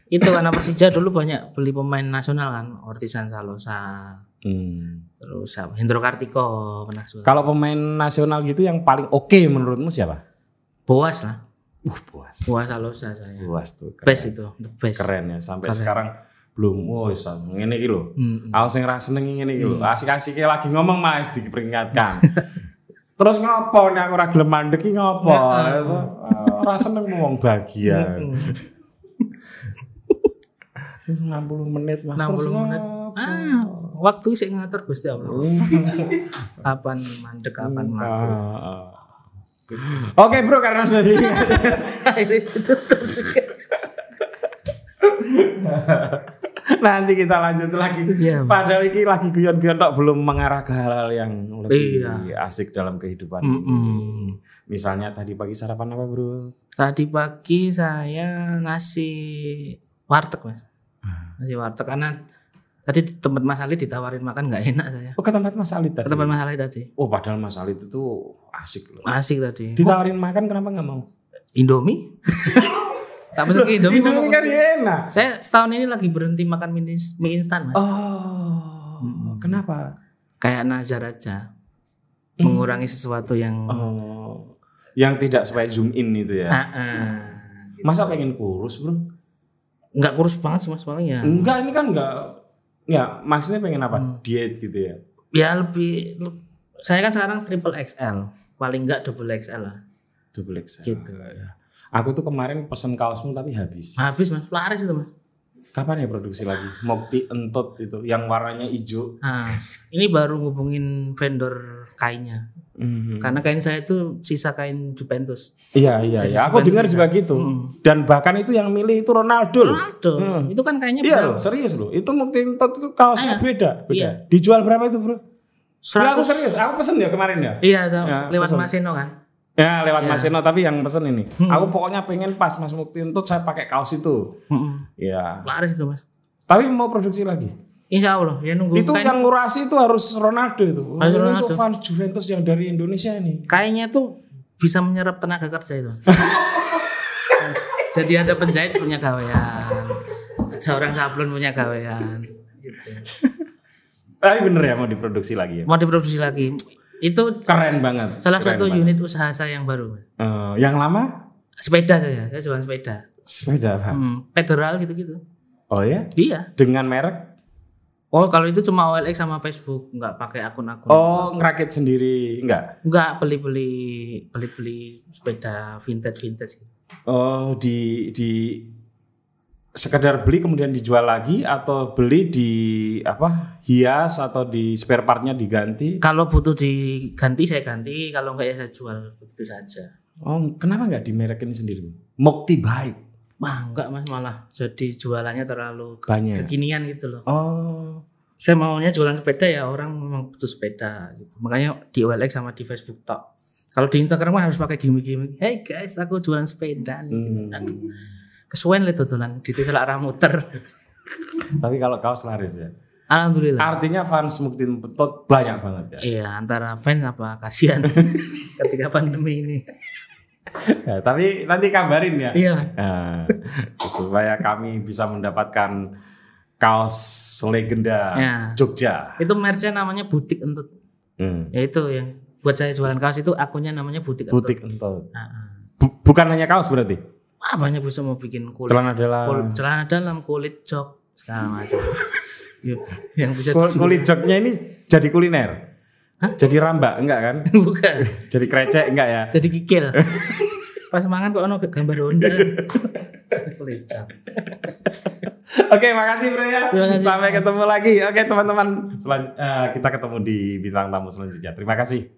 [SPEAKER 1] itu karena Persija dulu banyak beli pemain nasional kan, Ortisan Salosa,
[SPEAKER 2] Hmm.
[SPEAKER 1] terus siapa? Hendro Kartiko pernah juga.
[SPEAKER 2] Kalau pemain nasional gitu yang paling oke menurutmu siapa?
[SPEAKER 1] Boas lah.
[SPEAKER 2] Uh, puas.
[SPEAKER 1] Puas Alosa saya.
[SPEAKER 2] Puas tuh. Keren.
[SPEAKER 1] Best itu, the best.
[SPEAKER 2] Keren ya sampai sekarang belum oh ngene iki lho.
[SPEAKER 1] Hmm.
[SPEAKER 2] Aku sing ra seneng ngene iki lho. Asik-asike lagi ngomong Mas diperingatkan. Terus ngopo nek aku ora gelem mandek iki ngopo? Ah, Ora seneng ngomong bahagia. 60 menit Mas
[SPEAKER 1] 60
[SPEAKER 2] terus
[SPEAKER 1] menit.
[SPEAKER 2] ngopo?
[SPEAKER 1] Ah, waktu sih ngatur Gusti Allah. kapan mandek, kapan mandek.
[SPEAKER 2] Ah, ah. Oke bro karena sudah
[SPEAKER 1] Akhirnya ditutup.
[SPEAKER 2] Nanti kita lanjut lagi.
[SPEAKER 1] Siap.
[SPEAKER 2] Padahal ini lagi guyon-guyon tok belum mengarah ke hal-hal yang lebih
[SPEAKER 1] Iya.
[SPEAKER 2] asik dalam kehidupan.
[SPEAKER 1] Mm-mm.
[SPEAKER 2] Misalnya tadi pagi sarapan apa bro?
[SPEAKER 1] Tadi pagi saya nasi warteg mas. Nasi warteg karena tadi di tempat Mas Ali ditawarin makan nggak enak saya.
[SPEAKER 2] Oh ke tempat Mas Alit
[SPEAKER 1] Ke
[SPEAKER 2] tadi.
[SPEAKER 1] tempat Mas Ali tadi.
[SPEAKER 2] Oh padahal Mas Alit itu asik loh.
[SPEAKER 1] Asik tadi.
[SPEAKER 2] Ditawarin makan kenapa nggak mau?
[SPEAKER 1] Indomie? tak pesen ke Indomie.
[SPEAKER 2] Indomie kan enak.
[SPEAKER 1] Saya setahun ini lagi berhenti makan mie, mie instan mas.
[SPEAKER 2] Oh, kenapa?
[SPEAKER 1] Kayak nazar aja. Mengurangi sesuatu yang.
[SPEAKER 2] Oh, yang tidak sesuai zoom in itu ya.
[SPEAKER 1] Ah, ah.
[SPEAKER 2] Masa pengen kurus bro?
[SPEAKER 1] nggak kurus banget sih mas palingnya.
[SPEAKER 2] Enggak, ini kan enggak. Ya, maksudnya pengen apa? Diet gitu ya.
[SPEAKER 1] Ya lebih. le- Saya kan sekarang triple XL. Paling nggak double XL lah.
[SPEAKER 2] Double XL.
[SPEAKER 1] Gitu.
[SPEAKER 2] Aku tuh kemarin pesen kaosmu tapi habis.
[SPEAKER 1] Habis mas. Laris itu mas.
[SPEAKER 2] Kapan ya produksi lagi? Mokti Entot itu yang warnanya hijau.
[SPEAKER 1] Nah, ini baru ngubungin vendor kainnya.
[SPEAKER 2] Mhm.
[SPEAKER 1] Karena kain saya itu sisa kain Juventus.
[SPEAKER 2] Iya iya iya. Aku dengar juga gitu. Dan bahkan itu yang milih itu Ronaldo.
[SPEAKER 1] Ronaldo. Itu kan kayaknya
[SPEAKER 2] Iya loh, serius loh. Itu Mukti Entot itu kaosnya beda, beda.
[SPEAKER 1] Iya.
[SPEAKER 2] Dijual berapa itu, Bro? Ya, aku
[SPEAKER 1] 100
[SPEAKER 2] serius. Aku pesen ya kemarin ya.
[SPEAKER 1] Iya, sama-
[SPEAKER 2] Ya,
[SPEAKER 1] lewat
[SPEAKER 2] pesen.
[SPEAKER 1] Masino kan.
[SPEAKER 2] Ya lewat
[SPEAKER 1] Iya.
[SPEAKER 2] Mas Eno tapi yang pesen ini.
[SPEAKER 1] Hmm.
[SPEAKER 2] Aku pokoknya pengen pas Mas Mukti Entut saya pakai kaos itu.
[SPEAKER 1] Mm-mm.
[SPEAKER 2] Ya.
[SPEAKER 1] Laris itu mas.
[SPEAKER 2] Tapi mau produksi lagi.
[SPEAKER 1] Insya Allah ya nunggu
[SPEAKER 2] itu
[SPEAKER 1] kain,
[SPEAKER 2] yang ngurasi itu harus Ronaldo itu.
[SPEAKER 1] Harus Ronaldo.
[SPEAKER 2] untuk fans Juventus yang dari Indonesia ini.
[SPEAKER 1] kainnya tuh bisa menyerap tenaga kerja itu. Jadi ada penjahit punya gawean, ada orang sablon punya gawean. Gitu.
[SPEAKER 2] Tapi bener ya mau diproduksi lagi ya.
[SPEAKER 1] Mau diproduksi lagi. Itu
[SPEAKER 2] Keren banget.
[SPEAKER 1] salah
[SPEAKER 2] Keren
[SPEAKER 1] satu
[SPEAKER 2] banget.
[SPEAKER 1] unit usaha saya yang baru.
[SPEAKER 2] Eh, yang lama
[SPEAKER 1] Sepeda saya, saya jualan sepeda.
[SPEAKER 2] sepeda apa?
[SPEAKER 1] Hmm, federal gitu-gitu.
[SPEAKER 2] Oh ya?
[SPEAKER 1] Iya.
[SPEAKER 2] Dengan merek?
[SPEAKER 1] Oh kalau itu cuma OLX sama Facebook, nggak pakai akun-akun.
[SPEAKER 2] Oh ngerakit sendiri enggak?
[SPEAKER 1] Nggak beli-beli beli-beli sepeda vintage vintage.
[SPEAKER 2] Oh di di sekedar beli kemudian dijual lagi atau beli di apa hias atau di spare partnya diganti?
[SPEAKER 1] Kalau butuh diganti saya ganti, kalau nggak ya saya jual begitu saja.
[SPEAKER 2] Oh kenapa nggak dimerekin sendiri? Mukti baik
[SPEAKER 1] Wah enggak mas malah jadi jualannya terlalu
[SPEAKER 2] banyak.
[SPEAKER 1] kekinian gitu loh.
[SPEAKER 2] Oh
[SPEAKER 1] Saya maunya jualan sepeda ya orang memang butuh sepeda gitu. Makanya di OLX sama di Facebook tok. Kalau di Instagram kan harus pakai gimmick-gimmick. Hey guys, aku jualan sepeda nih.
[SPEAKER 2] Hmm.
[SPEAKER 1] Aduh, kesuwen le dodolan di arah muter.
[SPEAKER 2] tapi kalau kaos laris ya.
[SPEAKER 1] Alhamdulillah.
[SPEAKER 2] Artinya fans Mukti Entut banyak banget ya.
[SPEAKER 1] Iya, antara fans apa kasihan ketika pandemi ini.
[SPEAKER 2] Ya, tapi nanti kabarin ya.
[SPEAKER 1] Iya.
[SPEAKER 2] Nah, supaya kami bisa mendapatkan kaos legenda
[SPEAKER 1] Ya.
[SPEAKER 2] Jogja.
[SPEAKER 1] Itu merchnya namanya Butik Entut.
[SPEAKER 2] Hmm.
[SPEAKER 1] Ya itu yang buat saya jualan kaos itu akunnya namanya Butik Entut.
[SPEAKER 2] Butik Entut.
[SPEAKER 1] Nah, ah.
[SPEAKER 2] Bu- bukan hanya kaos berarti.
[SPEAKER 1] Wah, banyak bisa mau bikin kulit.
[SPEAKER 2] Celana dalam.
[SPEAKER 1] kul- celana dalam, kulit jok, segala macam. Yang bisa
[SPEAKER 2] Kul-
[SPEAKER 1] dijual.
[SPEAKER 2] kulit joknya ini jadi kuliner. Jadi rambak enggak kan?
[SPEAKER 1] bukan.
[SPEAKER 2] Jadi krecek enggak ya?
[SPEAKER 1] Jadi kikil. Pas mangan kok ono gambar Honda. kulit jok.
[SPEAKER 2] Oke, makasih bro ya.
[SPEAKER 1] Kasih.
[SPEAKER 2] Sampai ketemu lagi. Oke, teman-teman. Eh, kita ketemu di bintang tamu selanjutnya. Terima kasih.